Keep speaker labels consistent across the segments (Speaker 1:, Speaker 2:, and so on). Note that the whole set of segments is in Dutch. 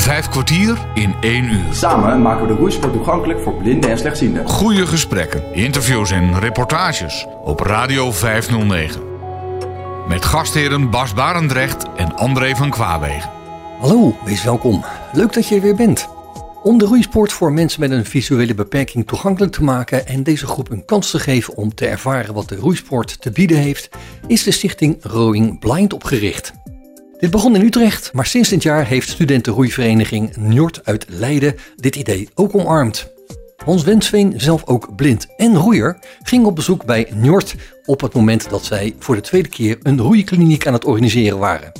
Speaker 1: Vijf kwartier in één uur.
Speaker 2: Samen maken we de roeisport toegankelijk voor blinden en slechtzienden.
Speaker 1: Goede gesprekken, interviews en reportages op Radio 509. Met gastheren Bas Barendrecht en André van Kwaabegen.
Speaker 3: Hallo, wees welkom. Leuk dat je er weer bent. Om de roeisport voor mensen met een visuele beperking toegankelijk te maken en deze groep een kans te geven om te ervaren wat de roeisport te bieden heeft, is de stichting Rowing Blind opgericht. Dit begon in Utrecht, maar sinds dit jaar heeft studentenroeivereniging Njord uit Leiden dit idee ook omarmd. Hans Wensveen, zelf ook blind en roeier, ging op bezoek bij Njord op het moment dat zij voor de tweede keer een roeikliniek aan het organiseren waren.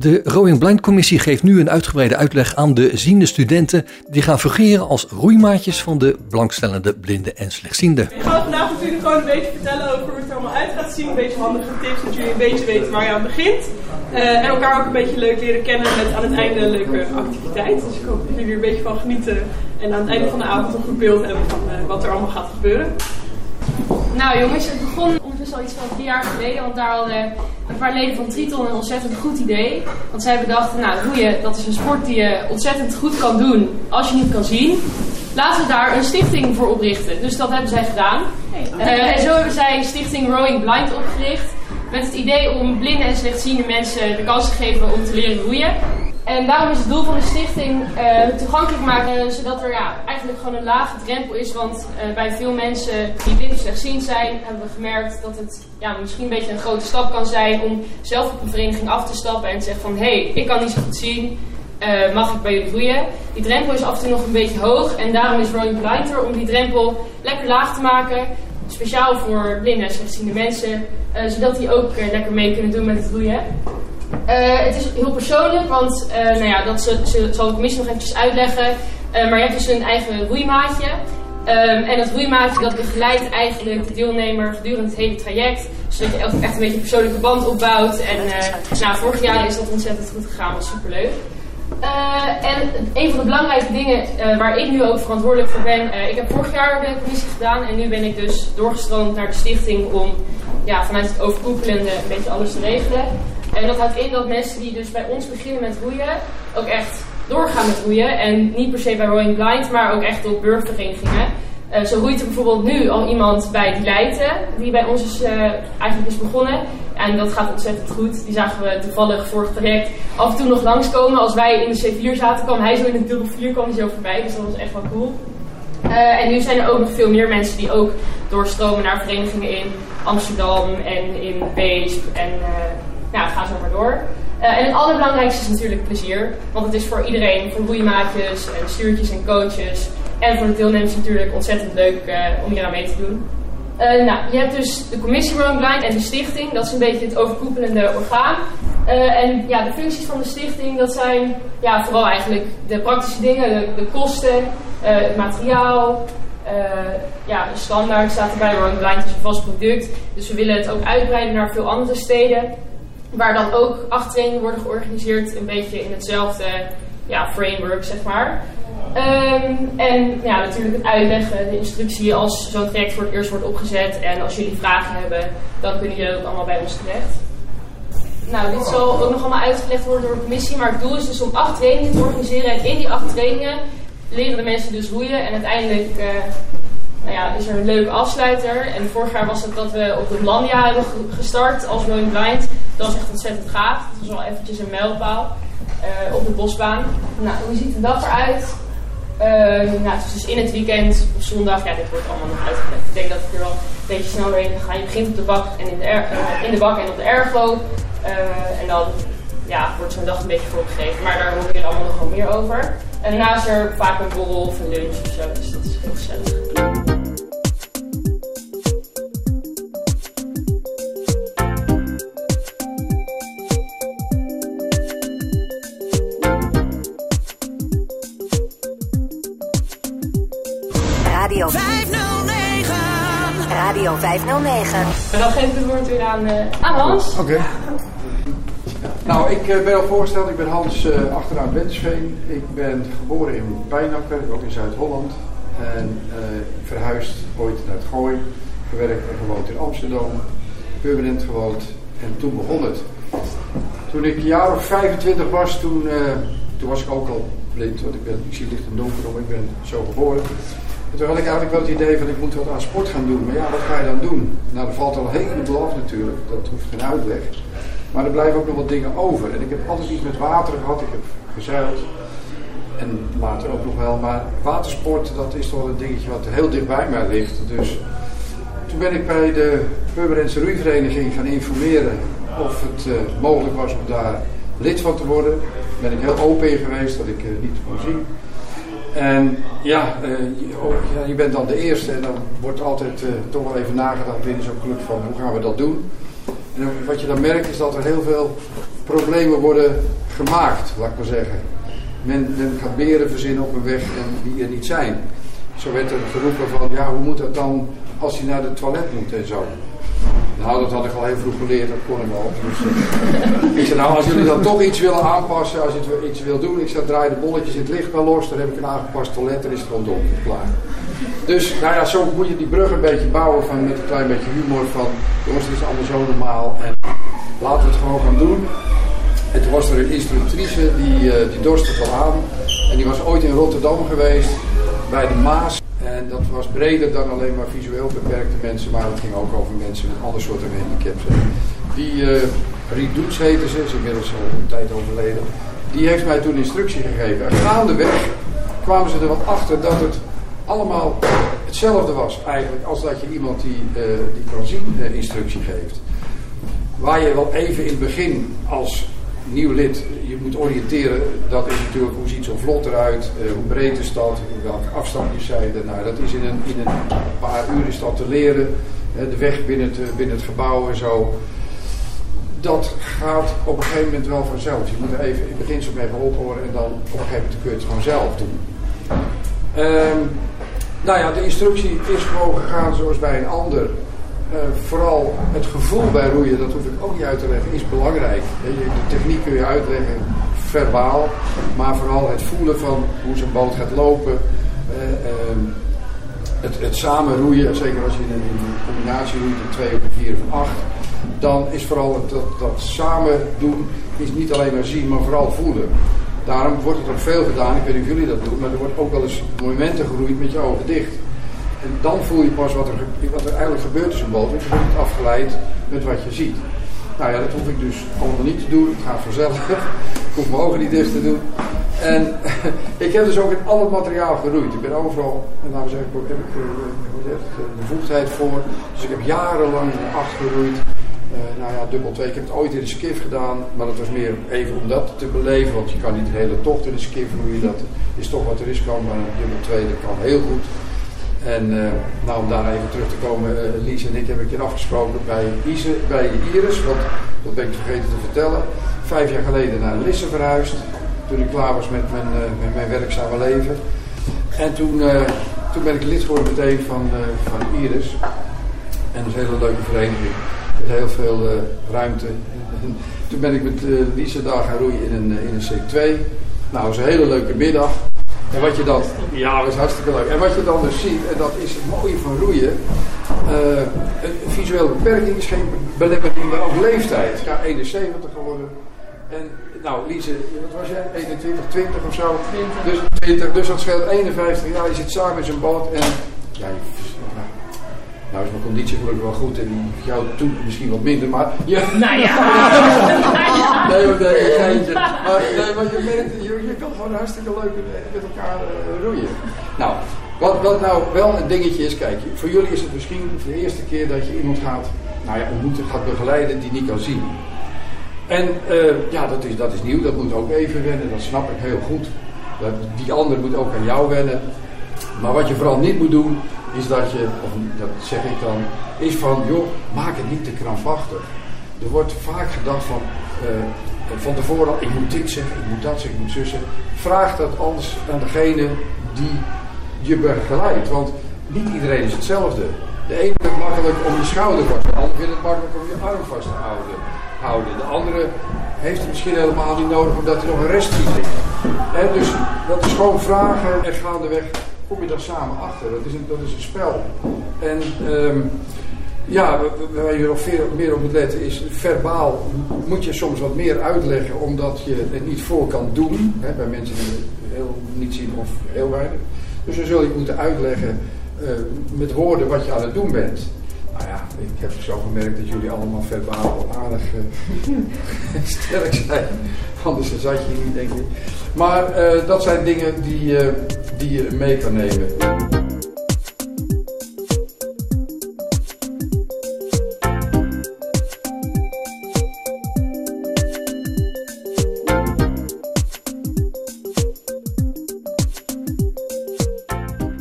Speaker 3: De Rowing Blind Commissie geeft nu een uitgebreide uitleg aan de ziende studenten die gaan fungeren als roeimaatjes van de belangstellende blinden en slechtzienden.
Speaker 4: Ik ga vandaag natuurlijk gewoon een beetje vertellen over hoe het er allemaal uit gaat zien. Een beetje handige tips, dat jullie een beetje weten waar je aan begint. Uh, en elkaar ook een beetje leuk leren kennen met aan het einde een leuke activiteit. Dus ik hoop dat jullie er een beetje van genieten en aan het einde van de avond een goed beeld hebben van uh, wat er allemaal gaat gebeuren.
Speaker 5: Nou jongens, het begon ondertussen al iets van vier jaar geleden, want daar hadden een paar leden van Triton een ontzettend goed idee. Want zij bedachten, nou roeien, dat is een sport die je ontzettend goed kan doen als je niet kan zien. Laten we daar een stichting voor oprichten. Dus dat hebben zij gedaan. Uh, en zo hebben zij stichting Rowing Blind opgericht. Met het idee om blinde en slechtziende mensen de kans te geven om te leren roeien. En daarom is het doel van de stichting uh, toegankelijk maken, zodat er ja, eigenlijk gewoon een lage drempel is. Want uh, bij veel mensen die blind of slechtziend zijn, hebben we gemerkt dat het ja, misschien een beetje een grote stap kan zijn om zelf op een vereniging af te stappen en te zeggen van hé, hey, ik kan niet zo goed zien, uh, mag ik bij jullie roeien? Die drempel is af en toe nog een beetje hoog en daarom is Rowing Blind er om die drempel lekker laag te maken. Speciaal voor blinde en slechtziende mensen, zodat die ook lekker mee kunnen doen met het roeien. Uh, het is heel persoonlijk, want uh, nou ja, dat ze, ze, zal de commissie nog eventjes uitleggen. Uh, maar je hebt dus een eigen roeimaatje. Um, en dat roeimaatje dat begeleidt eigenlijk de deelnemer gedurende het hele traject. Zodat je echt een beetje een persoonlijke band opbouwt. En nou, vorig jaar is dat ontzettend goed gegaan, was superleuk. en een van de belangrijke dingen waar ik nu ook verantwoordelijk voor ben. ik heb vorig jaar de commissie gedaan en nu ben ik dus doorgestroomd naar de stichting om ja, vanuit het overkoepelende een beetje alles te regelen. En dat houdt in dat mensen die dus bij ons beginnen met roeien, ook echt doorgaan met roeien. En niet per se bij Rowing Blind, maar ook echt op burgerverenigingen. Uh, zo roeit er bijvoorbeeld nu al iemand bij die Leiden, die bij ons is, uh, eigenlijk is begonnen. En dat gaat ontzettend goed. Die zagen we toevallig vorig traject af en toe nog langskomen. Als wij in de C4 zaten, kwam hij zo in de dubbel 4 kwam hij zo voorbij. Dus dat was echt wel cool. Uh, en nu zijn er ook nog veel meer mensen die ook doorstromen naar verenigingen in Amsterdam en in Beesp en nou, ga zo maar door. Uh, en het allerbelangrijkste is natuurlijk plezier. Want het is voor iedereen, voor roeimaatjes en stuurtjes en coaches. En voor de deelnemers natuurlijk ontzettend leuk uh, om hier aan mee te doen. Uh, nou, je hebt dus de commissie Rowing Blind en de stichting. Dat is een beetje het overkoepelende orgaan. en ja, de functies van de stichting, dat zijn ja, vooral eigenlijk de praktische dingen, de, de kosten, het materiaal, uh, ja, de standaard staat erbij, Rowing Blind is een vast product. Dus we willen het ook uitbreiden naar veel andere steden. Waar dan ook acht trainingen worden georganiseerd, een beetje in hetzelfde ja, framework, zeg maar. Um, en ja, natuurlijk het uitleggen, de instructie als zo'n traject voor het eerst wordt opgezet. En als jullie vragen hebben, dan kunnen jullie ook allemaal bij ons terecht. Nou, dit zal ook nog allemaal uitgelegd worden door de commissie. Maar het doel is dus om acht trainingen te organiseren. En in die acht trainingen leren de mensen dus roeien. En uiteindelijk uh, nou ja, is er een leuke afsluiter. En vorig jaar was het dat we op de Landia hebben gestart als Rowing Blind. Dat was echt ontzettend gaaf. Dat was wel eventjes een mijlpaal uh, op de bosbaan. Nou, hoe ziet de dag eruit? Uh, nou, het is dus in het weekend op zondag. Ja, dit wordt allemaal nog uitgelegd. Ik denk dat ik er wel een beetje snel doorheen ga. Je begint op de bak en in de, er, uh, in de bak en op de ergo. en dan ja, wordt zo'n dag een beetje voorgegeven. Maar daar hoor je allemaal nog wel meer over. En daarna is er vaak een borrel of een lunch of zo. Dus dat is heel gezellig.
Speaker 6: Radio 509. Radio 509.
Speaker 5: En dan geef ik het woord weer aan, uh, aan Hans.
Speaker 7: Oké. Okay. Nou, ik uh, ben al voorgesteld. Ik ben Hans uh, achteraan Wensveen. Ik ben geboren in Pijnakker, ook in Zuid-Holland. En verhuisd ooit naar het Gooi. Gewerkt en gewoond in Amsterdam. Permanent gewoond. En toen begon het. Toen ik een jaar of 25 was, toen, toen was ik ook al blind, want ik, ben, ik zie licht en donker om, ik ben zo geboren. En toen had ik eigenlijk wel het idee van ik moet wat aan sport gaan doen. Maar ja, wat ga je dan doen? Nou, er valt al heleboel af natuurlijk, dat hoeft geen uitleg. Maar er blijven ook nog wat dingen over. En ik heb altijd iets met water gehad, ik heb gezeild. En later ook nog wel. Maar watersport, dat is toch een dingetje wat heel dicht bij mij ligt. Dus toen ben ik bij de Purmerendse Roeivereniging gaan informeren of het uh, mogelijk was om daar lid van te worden. Daar ben ik heel open in geweest dat ik uh, niet kon zien. En ja, je, oh, ja, je, bent dan de eerste en dan wordt altijd toch wel even nagedacht binnen zo'n club van hoe gaan we dat doen. En wat je dan merkt is dat er heel veel problemen worden gemaakt, laat ik maar zeggen. Men, men gaat beren verzinnen op een weg en die er niet zijn. Zo werd er geroepen van, ja, hoe moet dat dan als hij naar de toilet moet en zo. Nou, dat had ik al heel vroeg geleerd, dat kon ik wel. Dus, ik zei, nou, als jullie dan toch iets willen aanpassen, als je iets wil doen, ik zei, draai de bolletjes in het licht wel los, dan heb ik een aangepast toilet, dan is het gewoon donker, klaar. Dus, nou ja, zo moet je die brug een beetje bouwen van, met een klein beetje humor van, jongens, het is allemaal zo normaal en laten we het gewoon gaan doen. En toen was er een instructrice, die, uh, die dorst het wel aan. En die was ooit in Rotterdam geweest, bij de Maas. En dat was breder dan alleen maar visueel beperkte mensen, maar het ging ook over mensen met andere soorten handicaps. Die uh, Riet Doets heette ze, is inmiddels al een tijd overleden. Die heeft mij toen instructie gegeven. En gaandeweg kwamen ze er wat achter dat het allemaal hetzelfde was eigenlijk als dat je iemand die, uh, die kan zien uh, instructie geeft. Waar je wel even in het begin als nieuw lid moet oriënteren, dat is natuurlijk hoe ziet zo'n vlot eruit, uh, hoe breed is dat, welke afstandjes zijn er. Nou, dat is in een, in een paar uur is dat te leren. De weg binnen het, binnen het gebouw en zo. Dat gaat op een gegeven moment wel vanzelf. Je moet er even in het begin zo mee geholpen worden en dan op een gegeven moment kun je het gewoon zelf doen. Um, nou ja, de instructie is gewoon gegaan zoals bij een ander. Uh, vooral het gevoel bij roeien, dat hoef ik ook niet uit te leggen, is belangrijk. De techniek kun je uitleggen, verbaal, maar vooral het voelen van hoe zo'n boot gaat lopen. Uh, uh, het, het, samen roeien, zeker als je in een, in een combinatie roeit, een 2 of 4 of 8, dan is vooral dat, dat samen doen, is niet alleen maar zien, maar vooral voelen. Daarom wordt het ook veel gedaan, ik weet niet of jullie dat doen, maar er wordt ook wel eens momenten geroeid met je ogen dicht. En dan voel je pas wat er, wat er eigenlijk gebeurt in zo'n boot. Want je wordt afgeleid met wat je ziet. Nou ja, dat hoef ik dus allemaal niet te doen. Het gaat vanzelf. ik hoef mijn ogen niet dicht te doen. En ik heb dus ook in al het materiaal geroeid. Ik ben overal, en zeg ik, heb ik de bevoegdheid voor. Dus ik heb jarenlang acht geroeid. Nou ja, dubbel twee. Ik heb het ooit in de skiff gedaan, maar dat was meer even om dat te beleven. Want je kan niet de hele tocht in de skiff roeien. Dat is toch wat er is kan. Maar dubbel twee, dat kan heel goed. En uh, nou, om daar even terug te komen, uh, Lies en ik hebben een keer afgesproken bij, Iris, want dat ben ik vergeten te vertellen. Vijf jaar geleden naar Lisse verhuisd, toen ik klaar was met mijn, uh, met mijn werkzame leven. En toen, toen ben ik lid geworden meteen van, van Iris. En dat is een hele leuke vereniging, met heel veel ruimte. En toen ben ik met Lise daar gaan roeien in een, in een C2. Nou, het was een hele leuke middag. En wat je dan, ja, dat is hartstikke leuk. En wat je dan dus ziet, en dat is het mooie van roeien. Uh, een visuele beperking is geen belemmering, maar ook leeftijd. Ja, 71 geworden. En nou, Lise, wat was jij? 21, 20 of zo? 20. Dus, 20, dus dat scheelt 51 jaar. Je zit samen in zijn boot en ja, nou is mijn conditie gelukkig wel goed en jou toen misschien wat minder, maar... Je,
Speaker 5: nou ja!
Speaker 7: nee, nee, geintje. Maar, nee, maar je, merkt, je, je kan gewoon hartstikke leuk met elkaar uh, roeien. Nou, wat, wat nou wel een dingetje is, kijk, voor jullie is het misschien de eerste keer dat je iemand gaat, nou ja, ontmoeten, gaat begeleiden die niet kan zien. En uh, ja, dat is, dat is nieuw, dat moet ook even wennen, dat snap ik heel goed. Dat, die ander moet ook aan jou wennen. Maar wat je vooral niet moet doen, is dat je, of dat zeg ik dan, is van, joh, maak het niet te krampachtig. Er wordt vaak gedacht van, van tevoren, ik moet dit zeggen, ik moet dat zeggen, ik moet zussen. Vraag dat anders aan degene die je begeleidt. Want niet iedereen is hetzelfde. De ene vindt het makkelijk om je schouder vast te houden, de ander vindt het makkelijk om je arm vast te houden. De andere heeft het misschien helemaal niet nodig omdat hij nog een rest ligt. dus dat is gewoon vragen en gaandeweg kom je daar samen achter. Dat is een, is een spel. En um, Ja, waar je nog veel meer op moet letten is verbaal moet je soms wat meer uitleggen omdat je het niet voor kan doen. Hè, bij mensen die heel niet zien of heel weinig. Dus dan zul je moeten uitleggen uh, met woorden wat je aan het doen bent. Nou ja, ik heb zo gemerkt dat jullie allemaal verbaal aardig uh, sterk zijn. Anders zat je hier niet, denk ik. Maar uh, dat zijn dingen die, die je mee kan nemen.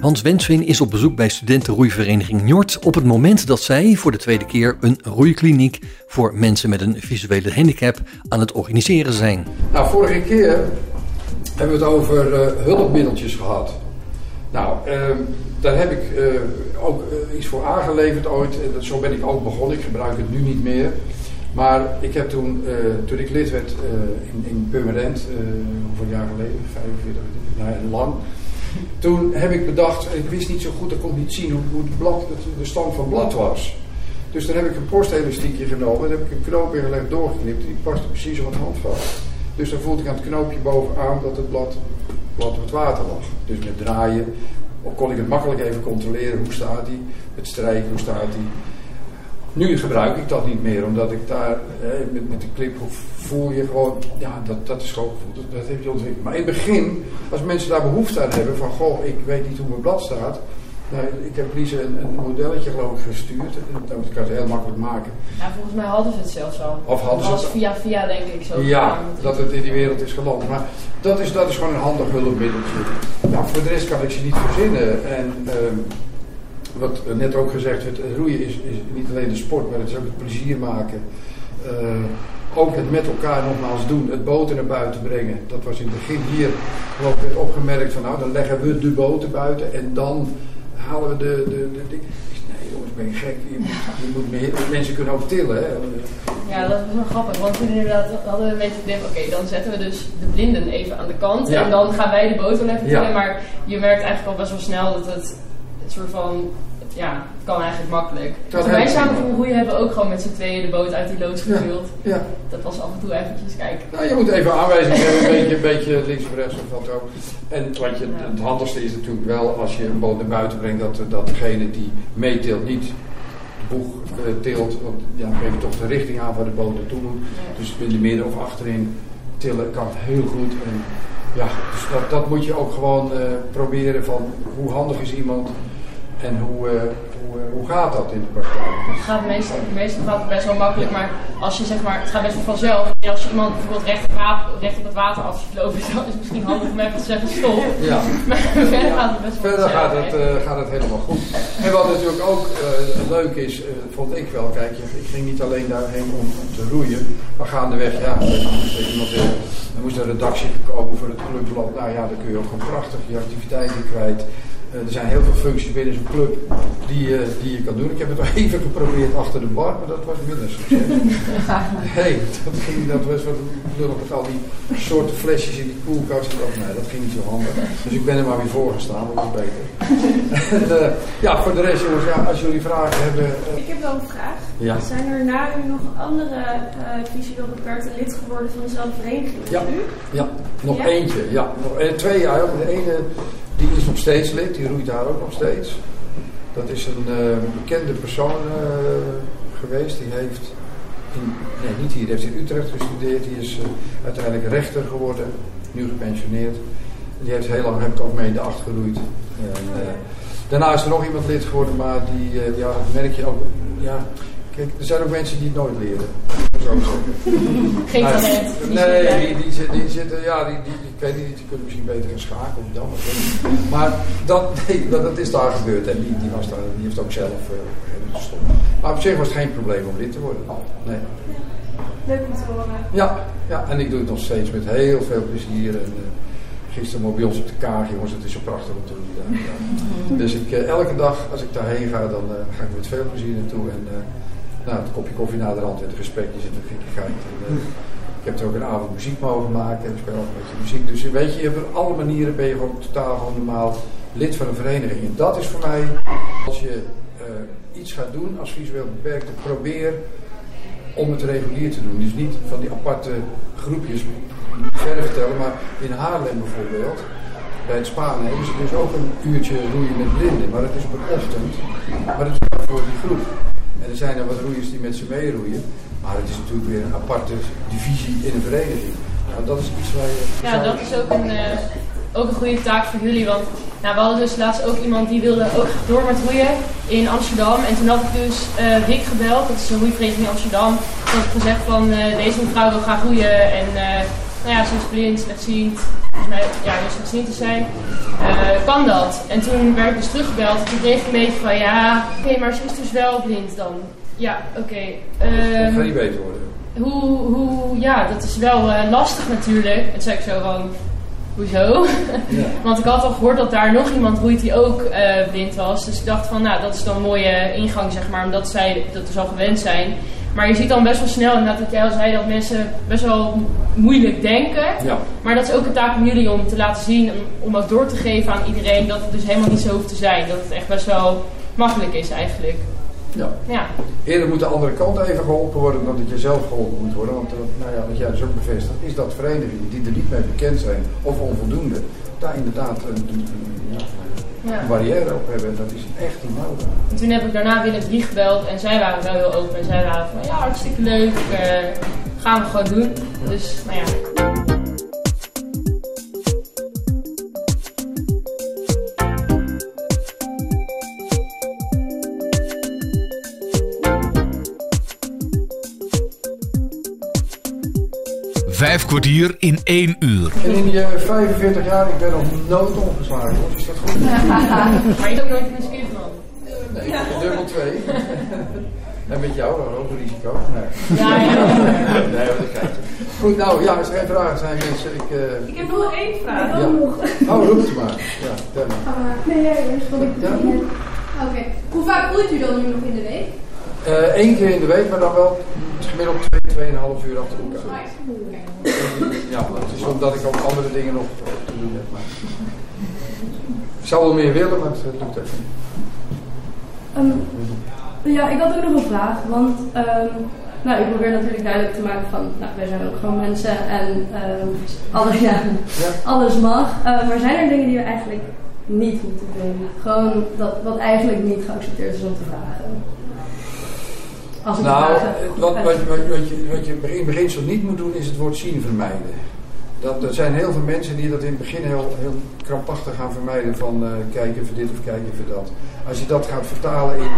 Speaker 3: Hans Wenswin is op bezoek bij studentenroeivereniging Njord op het moment dat zij voor de tweede keer een roeikliniek voor mensen met een visuele handicap aan het organiseren zijn.
Speaker 7: Nou, vorige keer hebben we het over uh, hulpmiddeltjes gehad. Nou, uh, daar heb ik uh, ook eh, iets voor aangeleverd ooit. Zo ben ik ook begonnen. Ik gebruik het nu niet meer. Maar ik heb toen, toen ik lid werd in, in Purmerend, hoeveel jaar geleden? 45, nou, lang toen heb ik bedacht, ik wist niet zo goed, ik kon niet zien hoe, hoe het blad, de stand van blad was. Dus dan heb ik een postelastiekje genomen, en heb ik een knoop ingelegd, doorgeknipt, die paste precies op het handvat. Dus dan voelde ik aan het knoopje bovenaan dat het blad, blad op het water lag. Dus met draaien kon ik het makkelijk even controleren, hoe staat hij, met strijken, hoe staat hij. Nu gebruik ik dat niet meer, omdat ik daar met, met de clip voel je gewoon, ja, dat, dat is gewoon dat, dat heb je ontwikkeld. Maar in het begin, als mensen daar behoefte aan hebben, van goh, ik weet niet hoe mijn blad staat. Nou, ik heb Lise een, een modelletje geloof ik gestuurd, dat kan het heel makkelijk maken.
Speaker 5: Ja, volgens mij hadden ze het zelfs al.
Speaker 7: Of hadden
Speaker 5: ze het via via denk ik zo.
Speaker 7: Ja, dat het in die wereld is geland. Maar dat is, dat is gewoon een handig hulpmiddeltje. Nou, voor de rest kan ik ze niet verzinnen. En ehm, wat net ook gezegd werd, roeien is, is niet alleen de sport, maar het is ook het plezier maken. Uh, ook het met elkaar nogmaals doen, het boten naar buiten brengen. Dat was in het begin hier geloof ik werd opgemerkt van nou dan leggen we de boten buiten en dan halen we de, de, de, Nee jongens, ben je gek. Je moet, je moet meer, mensen kunnen ook tillen. Hè.
Speaker 5: Ja, dat was wel grappig. Want toen inderdaad hadden we een beetje het oké, dan zetten we dus de blinden even aan de kant. En dan gaan wij de boten even tillen. Maar je merkt eigenlijk al best wel snel dat het een soort van ja, kan eigenlijk makkelijk. Dat Toen wij samen voor roeien hebben ook gewoon met z'n tweeën de boot uit die loods gevuld.
Speaker 7: Ja,
Speaker 5: Dat was af en toe eventjes kijken.
Speaker 7: Nou, je moet even aanwijzing hebben, een beetje, een beetje links of rechts of wat ook. En je, het handigste is natuurlijk wel als je een boot naar buiten brengt, dat, dat degene die meeteelt niet boeg uh, tilt. Want ja, dan geef je toch de richting aan waar de boot naartoe moet. Dus in de midden of achterin tillen kan heel goed. En, ja, dus dat, dat moet je ook gewoon uh, proberen van hoe handig is iemand en hoe, uh, hoe, uh, hoe gaat dat in de praktijk?
Speaker 5: Het gaat meestal, meestal gaat het best wel makkelijk, maar als je zeg maar, het gaat best wel vanzelf. En als je iemand bijvoorbeeld recht op, recht op het water af ziet lopen, dan is het misschien handig om even te zeggen stop.
Speaker 7: Ja.
Speaker 5: maar verder gaat het best wel
Speaker 7: Verder gaat het, uh, gaat het helemaal goed. En wat natuurlijk ook leuk is, vond ik wel, kijk, ik ging niet alleen daarheen om, om te roeien, maar gaandeweg, ja, iemand er moest een redactie komen voor het clubblad. Nou ja, dan kun je ook gewoon prachtig je activiteiten kwijt. Uh, er zijn heel veel functies binnen zo'n club die, uh, die je kan doen. Ik heb het wel even geprobeerd achter de bar, maar dat was minder succes. hey, dat, ging, dat was wat lullig met al die soorten flesjes in die koelkast. Dat, nee, dat ging niet zo handig. Dus ik ben er maar weer voor gestaan, dat was beter. en, uh, ja, voor de rest jongens, ja, als jullie vragen hebben...
Speaker 8: ik heb wel een vraag.
Speaker 7: Ja.
Speaker 8: Zijn er na u nog andere visueel beperkte lid geworden van dezelfde vereniging
Speaker 7: ja. Ja, nog ja? eentje. Ja, nog, twee jaar. De ene die is nog steeds lid, die roeit daar ook nog steeds. Dat is een uh, bekende persoon uh, geweest. Die heeft, in, nee niet hier, heeft in Utrecht gestudeerd. Die is uh, uiteindelijk rechter geworden, nu gepensioneerd. Die heeft heel lang, heb ik ook mee in de acht geroeid. En, daarna is er nog iemand lid geworden, maar die, ja, merk je ook, ja, Kijk, er zijn ook mensen die het nooit leren. Zo
Speaker 5: Geen talent.
Speaker 7: Nee, die, die, zitten, ja, die, die, ik weet niet, die kunnen misschien beter gaan schakelen of dan. Maar dat, nee, dat, dat is daar gebeurd en die, die, was daar, die heeft ook zelf uh, gestopt. Maar op zich was het geen probleem om lid te worden. Nee.
Speaker 8: Leuk om te horen.
Speaker 7: Ja, ja, en ik doe het nog steeds met heel veel plezier. En, uh, gisteren mooi bij ons op de kaart, jongens, het is zo prachtig om te doen. Ja. Dus ik, uh, elke dag als ik daarheen ga, dan ga ik met veel plezier naartoe. En, nou, het kopje koffie na de rand en gesprekje zit een gekkigheid. En, uh, ik heb er ook een avond muziek mogen maken en ik speel ook een beetje muziek. Dus weet je, op alle manieren ben je gewoon totaal gewoon normaal lid van een vereniging. En dat is voor mij, als je uh, iets gaat doen als visueel beperkte, probeer om het regulier te doen. Dus niet van die aparte groepjes verder vertellen, maar in Haarlem bijvoorbeeld, bij het Spaan hebben ze dus ook een uurtje roeien met blinden, maar het is op een ochtend, maar het is voor die groep. En er zijn er wat roeiers die met ze meeroeien, maar het is natuurlijk weer een aparte divisie in een vereniging. Nou, dat is iets waar je...
Speaker 5: Ja, dat is ook een, uh, ook een goede taak voor jullie, want nou, we hadden dus laatst ook iemand die wilde ook door met roeien in Amsterdam. En toen had ik dus uh, Rick gebeld, dat is een roeivereniging in Amsterdam. Toen had ik gezegd van uh, deze mevrouw wil graag roeien en nou ja, ze is blind, slechtziend, volgens mij ja, dus slechtziend te zijn. kan dat? En toen werd ik dus teruggebeld en toen kreeg ik een beetje van ja, oké, okay, maar ze is dus wel blind dan. Ja, oké. Okay.
Speaker 7: Um, Ga niet beter worden.
Speaker 5: Hoe, hoe, ja, dat is wel lastig natuurlijk. En toen zei ik zo van, hoezo? Ja. Want ik had al gehoord dat daar nog iemand roeit die ook uh, blind was. Dus ik dacht van, nou, dat is dan een mooie ingang, zeg maar, omdat zij dat dus al gewend zijn. Maar je ziet dan best wel snel, inderdaad, dat jij al zei, dat mensen best wel moeilijk denken. Ja. Maar dat is ook een taak van jullie om te laten zien, om, ook door te geven aan iedereen dat het dus helemaal niet zo hoeft te zijn. Dat het echt best wel makkelijk is eigenlijk.
Speaker 7: Ja. ja. Eerder moet de andere kant even geholpen worden dan dat je zelf geholpen moet worden. Want uh, nou ja, wat jij dus ook bevestigt, is dat verenigingen die er niet mee bekend zijn of onvoldoende, daar inderdaad een, een, ja, een barrière op hebben. En dat is echt niet nodig.
Speaker 5: En toen heb ik daarna weer drie gebeld en zij waren wel heel open. En zij waren van ja, hartstikke leuk, uh, gaan we gewoon doen. Dus nou ja.
Speaker 1: Vijf kwartier in één uur.
Speaker 7: En in die 45 jaar, ik ben nog nooit ongeslagen. Is dat goed?
Speaker 5: maar je hebt ook nooit een skill van?
Speaker 7: Nee, ja. dubbel twee. en met jou dan ook een risico.
Speaker 5: Nee. Ja, ja.
Speaker 7: nee, wat ik kijk. Goed, nou ja, als er geen vragen zijn, mensen. Ik,
Speaker 8: uh... ik heb nog één vraag.
Speaker 7: Ja. Oh, roep het maar. Ja, vertel maar.
Speaker 8: Uh, nee, eerst wat ik. Ja? Oké. Okay. Hoe vaak voelt u dan nu nog in de week?
Speaker 7: Eén uh, keer in de week, maar dan wel gemiddeld 2, 2,5 uur achter elkaar. Ja, dat is omdat ik ook andere dingen nog te doen heb. Maar... Ik zou wel meer willen, maar het lukt even
Speaker 8: um, ja, ik had ook nog een vraag. Want um, nou, ik probeer natuurlijk duidelijk te maken van, nou, wij zijn ook gewoon mensen en um, alles, ja, ja. alles mag. Uh, maar zijn er dingen die we eigenlijk niet moeten doen? Gewoon dat wat eigenlijk niet geaccepteerd is om te vragen
Speaker 7: nou, wat, wat, wat, wat, je, wat je in beginsel niet moet doen, is het woord zien vermijden. Dat, er zijn heel veel mensen die dat in het begin heel, heel krampachtig gaan vermijden van uh, kijk even dit of kijk even dat. Als je dat gaat vertalen in,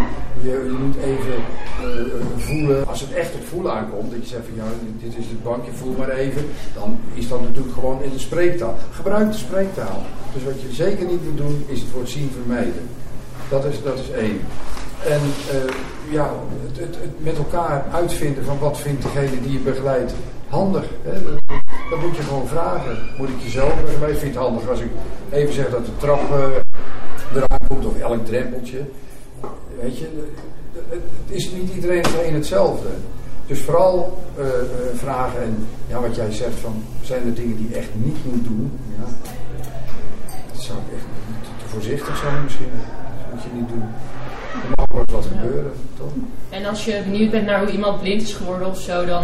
Speaker 7: je, je moet even uh, voelen, als het echt op voelen aankomt, dat je zegt van ja, dit is het bankje, voel maar even, dan is dat natuurlijk gewoon in de spreektaal. Gebruik de spreektaal. Dus wat je zeker niet moet doen, is het woord zien vermijden. Dat is, dat is één. En uh, ja, het, het, het, met elkaar uitvinden van wat vindt degene die je begeleidt handig. Hè? Dat, moet je gewoon vragen. Moet ik je zo begeleiden? Vind je het handig als ik even zeg dat de trap uh, eraan komt of elk drempeltje? Weet je, het, is niet iedereen hetzelfde. Dus vooral uh, uh, vragen en ja, wat jij zegt van zijn er dingen die je echt niet moet doen? Ja. Dat zou ik echt te voorzichtig zijn misschien. Dat moet je niet doen. Wel wat gebeuren, toch?
Speaker 5: En als je benieuwd bent naar hoe iemand blind is geworden of zo, dan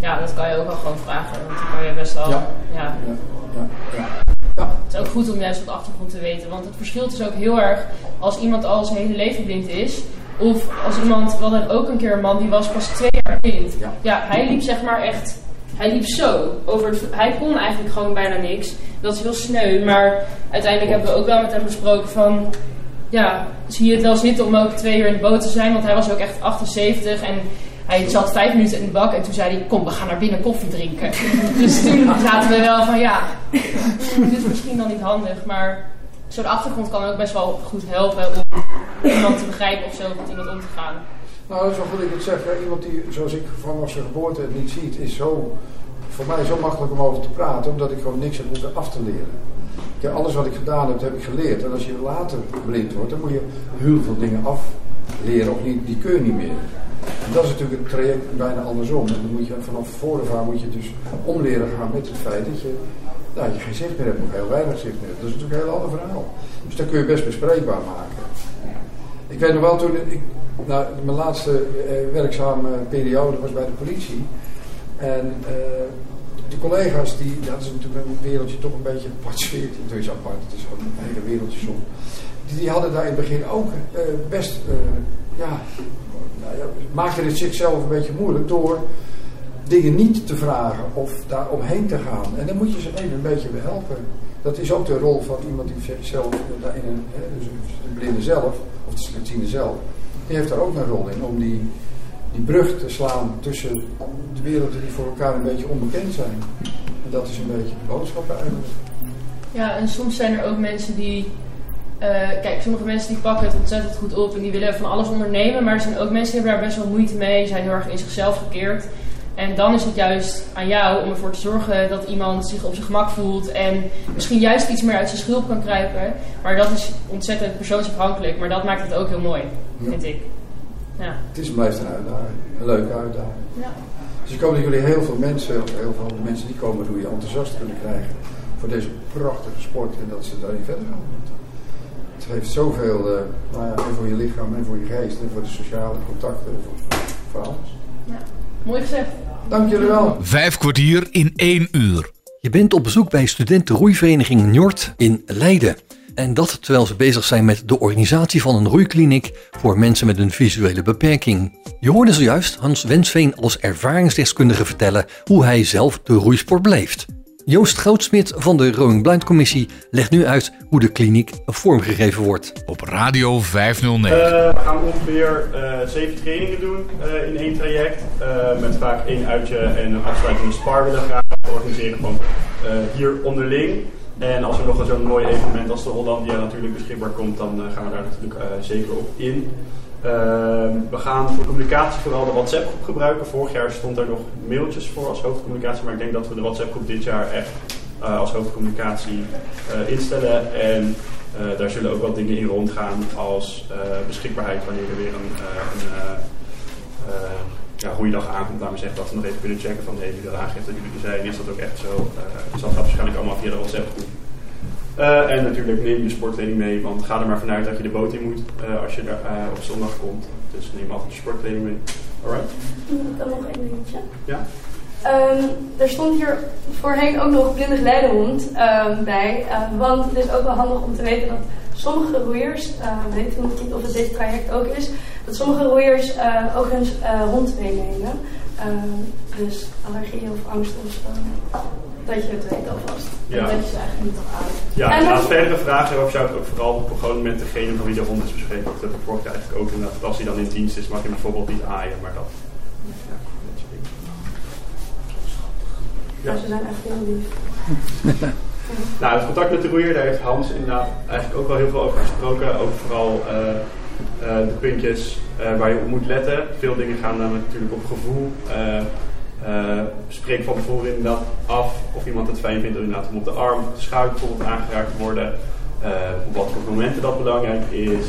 Speaker 5: ja, dat kan je ook wel gewoon vragen. Want dan kan je best wel. Ja. ja. ja. ja. Het is ook goed om juist wat achtergrond te weten. Want het verschilt dus ook heel erg als iemand al zijn hele leven blind is. Of als iemand, we hadden ook een keer een man die was pas twee jaar blind. Ja, ja hij liep zeg maar echt, hij liep zo. Over het, hij kon eigenlijk gewoon bijna niks. Dat is heel sneu. Maar uiteindelijk hebben we ook wel met hem besproken van ja, zie je het wel zitten om ook twee uur in de boot te zijn. Want hij was ook echt 78 en hij zat vijf minuten in de bak en toen zei hij, kom we gaan naar binnen koffie drinken. dus toen zaten we wel van ja, dit is misschien dan niet handig. Maar zo'n achtergrond kan ook best wel goed helpen om iemand te begrijpen of zo met iemand om te gaan.
Speaker 7: Nou, wel goed ik het zeg. Iemand die, zoals ik vanaf zijn geboorte het niet ziet, is zo, voor mij zo makkelijk om over te praten, omdat ik gewoon niks heb moeten af te leren. Alles wat ik gedaan heb, heb ik geleerd. En als je later blind wordt, dan moet je heel veel dingen afleren of niet, die kun je niet meer. En dat is natuurlijk het traject bijna andersom. En dan moet je vanaf voren moet je dus omleren gaan met het feit dat je, nou, je geen zicht meer hebt, of heel weinig zicht meer hebt. Dat is natuurlijk een heel ander verhaal. Dus dat kun je best bespreekbaar maken. Ik weet nog wel toen ik, nou, mijn laatste uh, werkzame periode was bij de politie. En uh, de collega's, die, dat is natuurlijk een wereldje toch een beetje apart sfeer. Het is apart, het is gewoon een hele wereldje soms. Die, die hadden daar in het begin ook uh, best, ja, nou ja, maakten het zichzelf een beetje moeilijk door dingen niet te vragen of daar omheen te gaan. En dan moet je ze even een beetje behelpen. Dat is ook de rol van iemand die zelf, daarin een, dus de blinde zelf, of de slechtziende zelf, die heeft daar ook een rol in om die, die brug te slaan tussen de werelden die voor elkaar een beetje onbekend zijn. En dat is een beetje de boodschap eigenlijk.
Speaker 5: Ja, en soms zijn er ook mensen die uh, kijk, sommige mensen die pakken het ontzettend goed op en die willen van alles ondernemen. Maar er zijn ook mensen die hebben daar best wel moeite mee, zijn heel erg in zichzelf gekeerd. En dan is het juist aan jou om ervoor te zorgen dat iemand zich op zijn gemak voelt en misschien juist iets meer uit zijn schulp kan kruipen. Maar dat is ontzettend persoonsafhankelijk, maar dat maakt het ook heel mooi, vind ik.
Speaker 7: Ja. Het is blijft een uitdaging, een leuke uitdaging. Ja. Dus ik hoop dat jullie heel veel mensen, heel veel mensen die komen hoe je enthousiast kunnen krijgen voor deze prachtige sport en dat ze daarin verder gaan. Het heeft zoveel, uh, nou ja, en voor je lichaam en voor je geest en voor de sociale contacten, voor, voor alles.
Speaker 5: Ja. Mooi gezegd.
Speaker 7: Dank jullie wel.
Speaker 1: Vijf kwartier in één uur.
Speaker 3: Je bent op bezoek bij studentenroeivereniging Njord in Leiden. En dat terwijl ze bezig zijn met de organisatie van een roeikliniek voor mensen met een visuele beperking. Je hoorde zojuist Hans Wensveen als ervaringsdeskundige vertellen hoe hij zelf de roeisport beleeft. Joost Goudsmit van de Rowing Blind Commissie legt nu uit hoe de kliniek vormgegeven wordt.
Speaker 1: Op Radio 509.
Speaker 9: Uh, we gaan ongeveer uh, zeven trainingen doen uh, in één traject. met vaak één uitje en een afsluitende spar willen graag organiseren van hier onderling. En als er nog zo'n mooi evenement als de Hollandia natuurlijk beschikbaar komt, dan gaan we daar natuurlijk zeker op in. Ehm, we gaan voor communicatie vooral de WhatsApp-groep gebruiken. Vorig jaar stond er nog mailtjes voor als hoofdcommunicatie, maar ik denk dat we de WhatsApp-groep dit jaar echt uh, als hoofdcommunicatie instellen. En daar zullen ook wel dingen in rondgaan als beschikbaarheid wanneer er weer een, een ja, goeiedag aankomt. Laat me zeggen dat we nog even kunnen checken van hey, dat aangeeft dat jullie er zijn. Is dat ook echt zo? dus dat gaat waarschijnlijk allemaal via de WhatsApp-groep. Uh, en natuurlijk neem je sportkleding mee, want ga er maar vanuit dat je de boot in moet uh, als je er uh, op zondag komt. Dus neem altijd je sportkleding mee. Alright?
Speaker 8: Dan nog één dingetje.
Speaker 9: Ja?
Speaker 8: Um, er stond hier voorheen ook nog blinde geleidehond um, bij. want het is ook wel handig om te weten dat sommige roeiers, weet ik nog niet of het dit traject ook is, dat sommige roeiers ook hun hond meenemen. dus allergie of angst of dat je het weet alvast. Ja. dat je ze eigenlijk niet toch aan.
Speaker 9: Ja, en als verdere vragen hebben, zou ik ook vooral gewoon met degene van wie de hond is bespreken. Dat vorig eigenlijk ook inderdaad. Als hij dan in dienst is, mag je bijvoorbeeld niet aaien, maar dat. Ja, dat soort dingen.
Speaker 8: Ja. ze zijn echt heel lief.
Speaker 9: nou, het contact met de roeier, daar heeft Hans inderdaad eigenlijk ook wel heel veel over gesproken. Ook vooral uh, uh, de puntjes uh, waar je op moet letten. Veel dingen gaan namelijk natuurlijk op gevoel. Spreek van tevoren inderdaad af of iemand het fijn vindt inderdaad om op de arm, de schouder bijvoorbeeld aangeraakt te worden. Op wat voor momenten dat belangrijk is.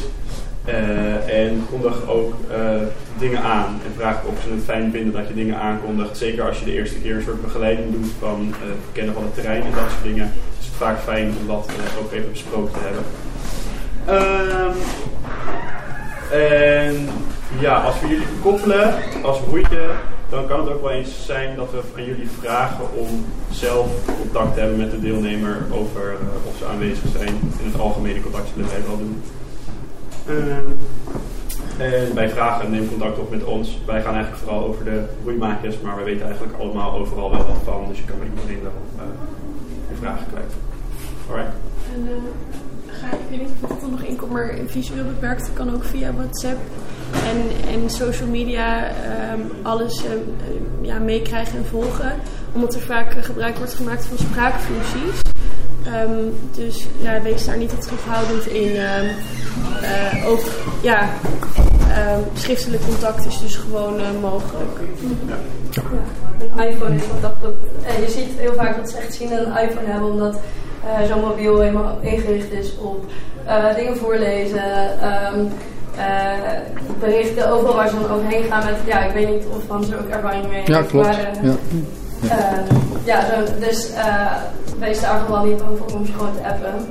Speaker 9: En kondig ook dingen aan. En vraag of ze het fijn vinden dat je dingen aankondigt. Zeker als je de eerste keer een soort begeleiding doet van het verkennen van het terrein en dat soort dingen. Vaak fijn om dat ook even besproken te hebben. Ehm, en ja, als we jullie koppelen als roeitje dan kan het ook wel eens zijn dat we aan jullie vragen om zelf contact te hebben met de deelnemer over uh, of ze aanwezig zijn. In het algemene contact zullen wij wel doen. Uh, en bij vragen neem contact op met ons. Wij gaan eigenlijk vooral over de roeimaakjes, maar wij weten eigenlijk allemaal overal wel wat van. Dus je kan bij iedereen wel uh, je vragen kwijt. Alright.
Speaker 10: En, ga, ik weet niet of het er nog in komt, maar visueel beperkt kan ook via WhatsApp en, en social media um, alles um, ja, meekrijgen en volgen. Omdat er vaak gebruik wordt gemaakt van spraakfuncties. Um, dus ja, wees daar niet te terughoudend in. Uh, ook ja, schriftelijk contact is dus gewoon uh, mogelijk. Ja.
Speaker 8: ja. Een iPhone is wat dat. En je ziet heel vaak dat ze echt zien een iPhone hebben, omdat uh, zo'n mobiel helemaal ingericht is op dingen voorlezen. Uh, berichten overal waar ze dan overheen gaan met, ja, ik weet niet of Hans er ook ervaring mee
Speaker 7: Ja, klopt. Maar, ja.
Speaker 8: Uh, ja, zo, dus wees daar vooral niet voor om ze gewoon te appen.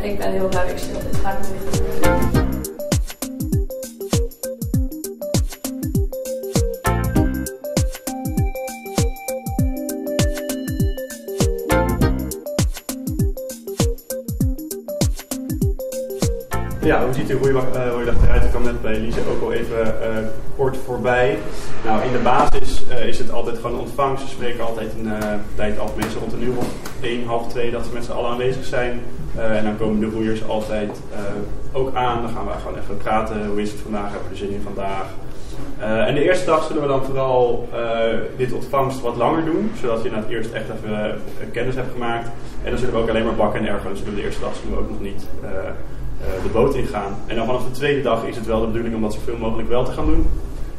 Speaker 8: ik ben heel blij dat ik stil dit ga ik niet doen.
Speaker 9: Hoe roeidag, uh, eruit? Ik kwam net bij Lise ook al even uh, kort voorbij. Nou, in de basis uh, is het altijd gewoon ontvangst. We spreken altijd een tijd af, mensen rond een uur of 1, half 2 dat ze met z'n allen aanwezig zijn. en dan komen de roeiers altijd ook aan. Dan gaan we gewoon even praten. Hoe is het vandaag? Hebben we er zin in vandaag? En de eerste dag zullen we dan vooral dit ontvangst wat langer doen, zodat je na het eerst echt even kennis hebt gemaakt. En dan zullen we ook alleen maar bakken en ergen. Dus de eerste dag zullen we ook nog niet de boot ingaan. En dan vanaf de tweede dag is het wel de bedoeling om dat zoveel mogelijk wel te gaan doen.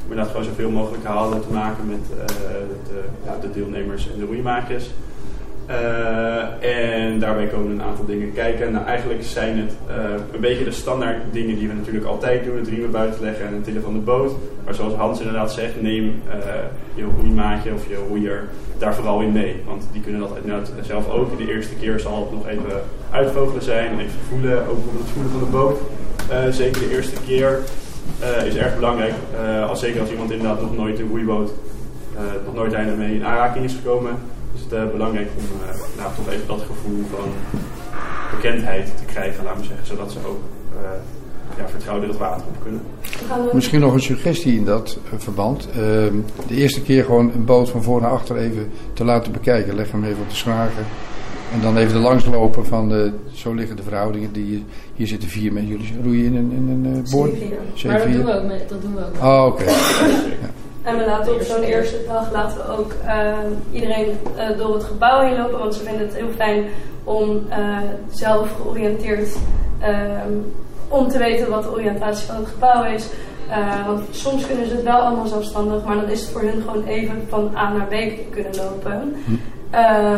Speaker 9: Om inderdaad gewoon zoveel mogelijk halen te maken met de, ja, de, deelnemers en de roeimakers. Uh, en daarbij komen een aantal dingen kijken. Nou, eigenlijk zijn het uh, een beetje de standaard dingen die we natuurlijk altijd doen. Het riemen buiten leggen en het tillen van de boot. Maar zoals Hans inderdaad zegt, neem uh, je roeimaatje of je roeier daar vooral in mee. Want die kunnen dat inderdaad zelf ook. De eerste keer zal het nog even uitvogelen zijn. Even voelen, ook het voelen van de boot. zeker de eerste keer is erg belangrijk. als, zeker als iemand inderdaad nog nooit een roeiboot, nog nooit mee in aanraking is gekomen is het uh, belangrijk om uh, nou, toch even dat gevoel van bekendheid te krijgen, laten we zeggen, zodat ze ook uh, ja, vertrouwd in het water op kunnen.
Speaker 7: Misschien nog een suggestie in dat verband. Ehm, de eerste keer gewoon een boot van voor naar achter even te laten bekijken. Leg hem even op de schragen. En dan even de langslopen van de, zo liggen de verhoudingen. Die, hier zitten vier met jullie roeien in een, in een boord.
Speaker 5: Maar dat doen we ook. Met, dat doen we ook.
Speaker 7: Oh, oké. Okay.
Speaker 8: ja. En we laten op zo'n eerste dag laten we ook uh, iedereen uh, door het gebouw heen lopen. Want ze vinden het heel fijn om uh, zelf georiënteerd om te weten wat de oriëntatie van het gebouw is. want soms kunnen ze het wel allemaal zelfstandig, maar dan is het voor hun gewoon even van A naar B kunnen lopen. Hm.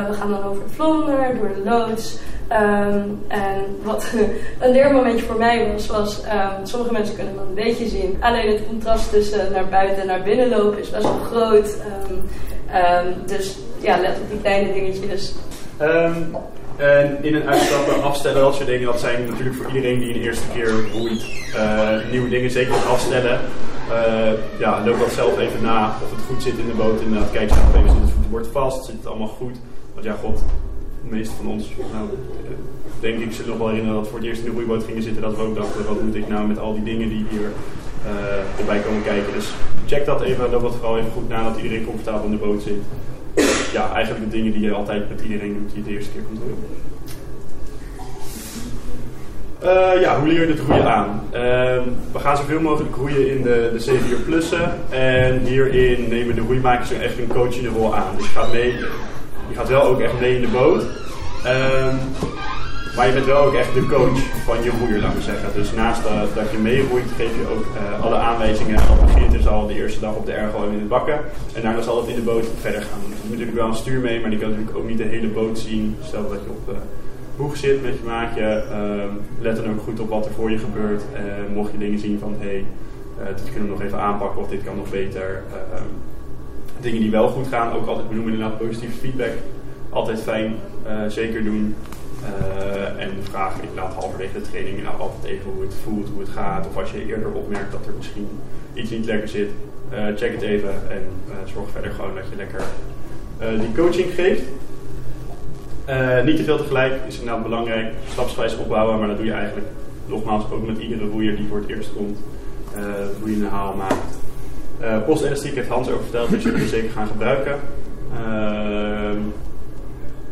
Speaker 8: we gaan dan over het vlonder, door de loods. Um, en wat een leermomentje voor mij was, was um, sommige mensen kunnen dat een beetje zien. Alleen het contrast tussen naar buiten en naar binnen lopen is best wel groot. Um, dus ja, let op die kleine dingetjes.
Speaker 9: en in een uitstappen, afstellen, dat soort dingen, dat zijn natuurlijk voor iedereen die een eerste keer roeit. Uh, nieuwe dingen zeker afstellen. Uh, ja, loop dat zelf even na of het goed zit in de boot. Inderdaad, kijk zelf even, zit het voetbord vast, zit het allemaal goed. Want ja, god, de meeste van ons, nou, denk ik, zullen nog wel herinneren dat we voor het eerst in de roeiboot gingen zitten. Dat we ook dachten, wat moet ik nou met al die dingen die hier uh, erbij komen kijken. Dus check dat even, loop dat vooral even goed na dat iedereen comfortabel in de boot zit. Ja, eigenlijk de dingen die je altijd met iedereen doet die je de eerste keer komt doen. Uh, ja, hoe leer je het roeien aan? Uh, we gaan zoveel mogelijk roeien in de, de C4 Plussen. En hierin nemen de roeimakers echt een coachende rol aan. Dus gaat mee je gaat wel ook echt mee in de boot. Um, maar je bent wel ook echt de coach van je roeier, laten we zeggen. Dus naast dat, je meeroeit, geef je ook uh, alle aanwijzingen. Al begint dus al de eerste dag op de ergo in het bakken. En daarna zal het in de boot verder gaan. Dus je moet natuurlijk wel een stuur mee, maar die kan natuurlijk ook niet de hele boot zien. Stel dat je op de boeg zit met je maatje. Uh, let dan ook goed op wat er voor je gebeurt. Uh, mocht je dingen zien van, hé, hey, uh, dit kunnen we nog even aanpakken of dit kan nog beter. Ehm, dingen die wel goed gaan, ook altijd benoemen inderdaad positieve feedback. Altijd fijn, uh, zeker doen. Uh, en vraag laat halverwege de training nou altijd even hoe het voelt, hoe het gaat. Of als je eerder opmerkt dat er misschien iets niet lekker zit, uh, check het even en zorg verder gewoon dat je lekker die coaching geeft. niet te veel tegelijk is inderdaad belangrijk. Stapsgewijs opbouwen, maar dat doe je eigenlijk nogmaals ook met iedere roeier die voor het eerst komt. hoe je een haal maakt. Uh, postelastiek heeft Hans ook verteld, dus je het zeker gaan gebruiken. Uh,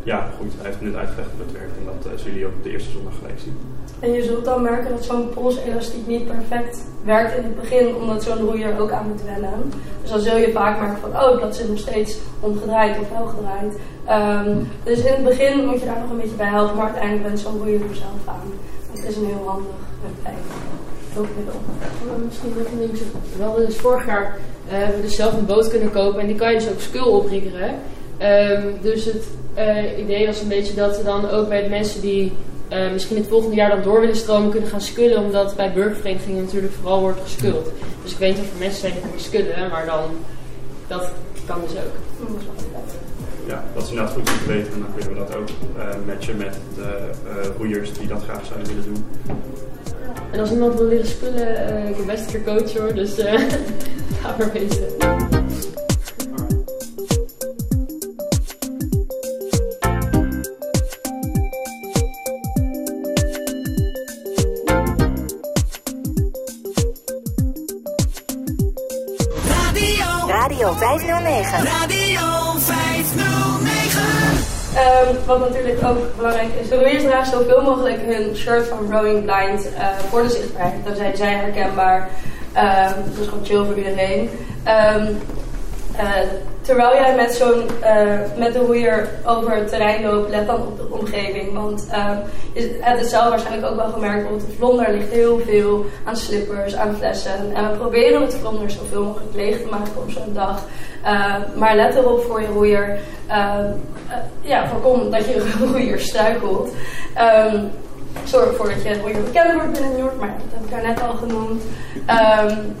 Speaker 9: ja, goed, hij heeft net uitgelegd hoe dat werkt en dat uh, zullen jullie ook op de eerste zondag gelijk zien.
Speaker 8: En je zult dan merken dat zo'n polselastiek niet perfect werkt in het begin, omdat zo'n roeier ook aan moet wennen. Dus dan zul je vaak merken van, oh, dat zit nog steeds omgedraaid of wel gedraaid. Um, dus in het begin moet je daar nog een beetje bij helpen, maar uiteindelijk bent zo'n roeier er zelf aan. Het is een heel handig hulpmiddel.
Speaker 5: Misschien nog. We dus vorig jaar uh, hebben we dus zelf een boot kunnen kopen en die kan je dus ook skul opriggeren. Um, dus het uh, idee was een beetje dat we dan ook bij de mensen die uh, misschien het volgende jaar dan door willen stromen kunnen gaan skullen, omdat bij burgerverenigingen natuurlijk vooral wordt geskult. Dus ik weet niet of er mensen zijn die kunnen skullen, maar dan dat kan dus ook.
Speaker 9: Ja, dat is inderdaad goed om te weten en dan kunnen we dat ook matchen met de roeiers die dat graag zouden willen doen.
Speaker 5: En als iemand wil leren spullen, uh, ik ben best een coach hoor, dus uh, ga maar weten.
Speaker 11: Radio 509.
Speaker 6: Radio
Speaker 8: Ehm, wat natuurlijk ook belangrijk is, roeiers dragen zoveel mogelijk hun shirt van Rowing Blind eh, voor de zichtbaarheid. Dan zijn zij herkenbaar. Ehm, dat is gewoon chill voor iedereen. Ehm, eh, terwijl jij met, zo'n, eh, met de roeier over het terrein loopt, let dan op de omgeving. Want je hebt het zelf waarschijnlijk ook wel gemerkt, bijvoorbeeld de vlonder ligt heel veel aan slippers, aan flessen. En we proberen het vlonder zoveel mogelijk leeg te maken op zo'n dag. Uh, maar let erop voor je roeier. Uh, uh, ja, voorkom dat je roeier struikelt. Um, zorg ervoor dat je roeier bekend wordt binnen New maar dat heb ik daar net al genoemd. Um,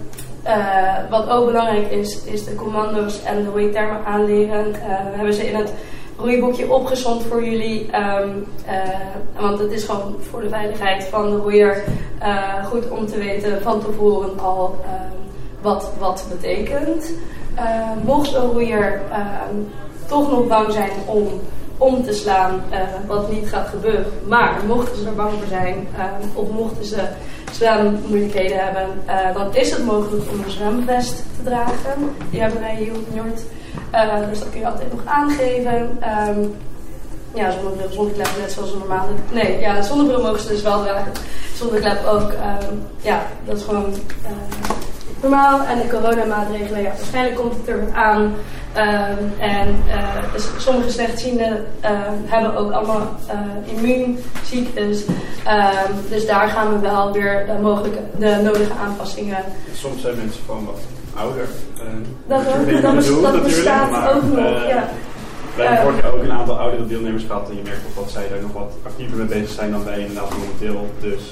Speaker 8: wat ook belangrijk is, is de commando's en de roeitermen aanleren. we hebben ze in het roeiboekje opgezond voor jullie. Um, want het is gewoon voor de veiligheid van de roeier goed om te weten van tevoren al wat wat betekent. Uh, mocht een roeier uh, toch nog bang zijn om om te slaan, uh, wat niet gaat gebeuren. Maar mochten ze er bang voor zijn, of mochten ze zwemmoeilijkheden hebben, dan is het mogelijk om een zwemvest te dragen. Die hebben wij hier op Njord. dus dat kun je altijd nog aangeven. Um, ja, zonnebril, zonneklep, net zoals een normale. Nee, ja, zonnebril mogen ze dus wel dragen. Zonneklep ook. Ja, dat is gewoon normaal. En de coronamaatregelen, ja, waarschijnlijk komt het er aan. Um, en uh, dus sommige slechtzienden uh, hebben ook allemaal uh, immuunziektes. Um, dus daar gaan we wel weer de, mogelijke, de nodige aanpassingen.
Speaker 9: Soms zijn mensen gewoon wat ouder.
Speaker 8: dat ook, dat, bedoel, dat bestaat maar, ook nog, ja.
Speaker 9: Wij hebben vorig jaar ook een aantal oudere deelnemers gehad en je merkt ook dat zij daar nog wat actiever mee bezig zijn dan wij inderdaad momenteel. Dus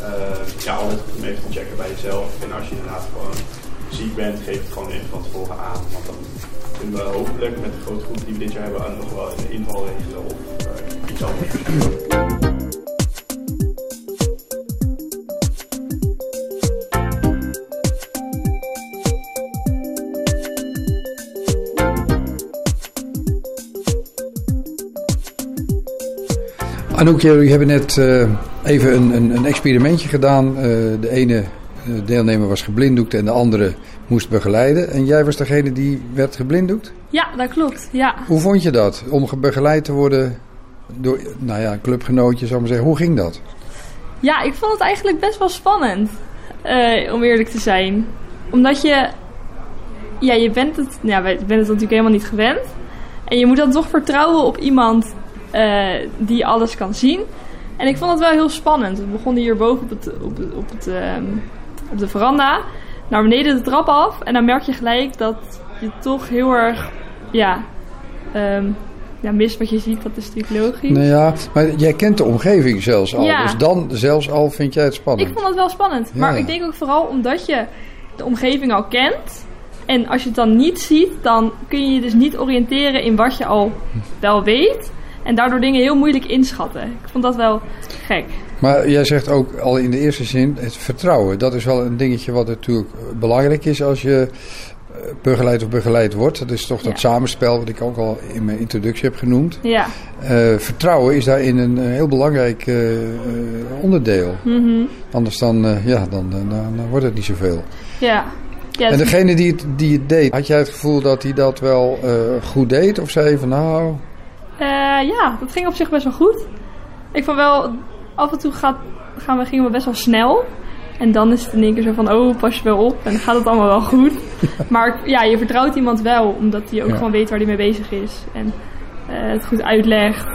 Speaker 9: uh, ja, altijd goed om even te checken bij jezelf. En als je inderdaad gewoon ziek bent, geef het gewoon even van tevoren aan. Want dan kunnen we hopelijk met de grote groep die we dit jaar hebben nog wel een inval regelen of uh, iets anders.
Speaker 7: Anouk, jullie hebben net uh, even een, een, een, experimentje gedaan. Uh, de ene deelnemer was geblinddoekt en de andere moest begeleiden. En jij was degene die werd geblinddoekt?
Speaker 12: Ja, dat klopt. Ja.
Speaker 7: Hoe vond je dat? Om begeleid te worden door nou ja, een clubgenootje, zou ik maar zeggen. Hoe ging dat?
Speaker 12: Ja, ik vond het eigenlijk best wel spannend. Uh, om eerlijk te zijn. Omdat je... Ja, je bent het, ja, je bent het natuurlijk helemaal niet gewend. En je moet dan toch vertrouwen op iemand uh, die alles kan zien. En ik vond het wel heel spannend. We begonnen hier boven op, het, op, op, het, um, op de veranda. Naar beneden de trap af. En dan merk je gelijk dat je toch heel erg... Ja, um, ja, mist wat je ziet. Dat is natuurlijk logisch.
Speaker 7: Nou ja, maar jij kent de omgeving zelfs al. Ja. Dus dan zelfs al vind jij het spannend.
Speaker 12: Ik vond het wel spannend. Ja. Maar ik denk ook vooral omdat je de omgeving al kent... En als je het dan niet ziet, dan kun je je dus niet oriënteren in wat je al wel weet. En daardoor dingen heel moeilijk inschatten. Ik vond dat wel gek.
Speaker 7: Maar jij zegt ook al in de eerste zin het vertrouwen. Dat is wel een dingetje wat natuurlijk belangrijk is als je begeleid of begeleid wordt. Dat is toch dat ja. samenspel wat ik ook al in mijn introductie heb genoemd.
Speaker 12: Ja.
Speaker 7: Uh, vertrouwen is daarin een heel belangrijk uh, onderdeel.
Speaker 12: Mm -hmm.
Speaker 7: Anders dan, uh, ja, dan, dan, dan, wordt het niet zoveel.
Speaker 12: Ja. ja
Speaker 7: en degene die het, die het deed, had jij het gevoel dat hij dat wel goed deed? Of zei je van nou...
Speaker 12: Uh, ja, dat ging op zich best wel goed. Ik vond wel, af en toe gaat, gaan we, gingen we best wel snel. En dan is het in één keer zo van, oh, pas je wel op. En dan gaat het allemaal wel goed. maar ja, je vertrouwt iemand wel, omdat hij ook ja. gewoon weet waar hij mee bezig is. En uh, het goed uitlegt.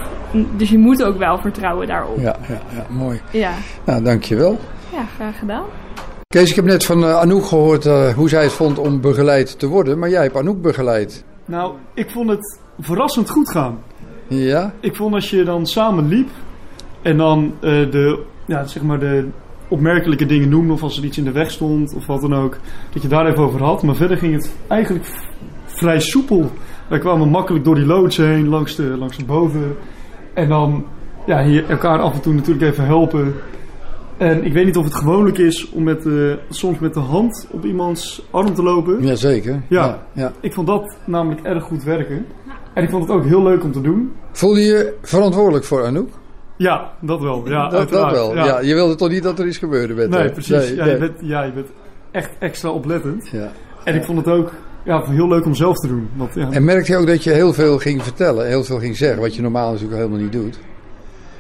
Speaker 12: Dus je moet ook wel vertrouwen daarop.
Speaker 7: Ja, ja, ja mooi.
Speaker 12: Ja.
Speaker 7: Nou, dankjewel.
Speaker 12: Ja, graag gedaan.
Speaker 7: Kees, ik heb net van uh, Anouk gehoord uh, hoe zij het vond om begeleid te worden. Maar jij hebt Anouk begeleid.
Speaker 13: Nou, ik vond het verrassend goed gaan.
Speaker 7: Ja?
Speaker 13: Ik vond als je dan samen liep en dan uh, de, ja, zeg maar de opmerkelijke dingen noemde of als er iets in de weg stond of wat dan ook, dat je daar even over had. Maar verder ging het eigenlijk vrij soepel. Wij kwamen makkelijk door die loods heen, langs de, langs de boven. En dan ja, hier elkaar af en toe natuurlijk even helpen. En ik weet niet of het gewoonlijk is om met, soms met de hand op iemands arm te lopen.
Speaker 7: Jazeker.
Speaker 13: Ja,
Speaker 7: ja, ja.
Speaker 13: ik vond dat namelijk erg goed werken. En ik vond het ook heel leuk om te doen.
Speaker 7: Voelde je verantwoordelijk voor Anouk?
Speaker 13: Ja, dat wel. Ja,
Speaker 7: dat, dat wel. Ja. ja. je wilde toch niet dat er iets gebeurde met
Speaker 13: Nee, precies. Nee, ja, nee. Je bent, ja, je bent echt extra oplettend.
Speaker 7: Ja.
Speaker 13: En ik vond het ook ja, heel leuk om zelf te doen. Want, ja.
Speaker 7: En merkte je ook dat je heel veel ging vertellen, heel veel ging zeggen, wat je normaal natuurlijk helemaal niet doet?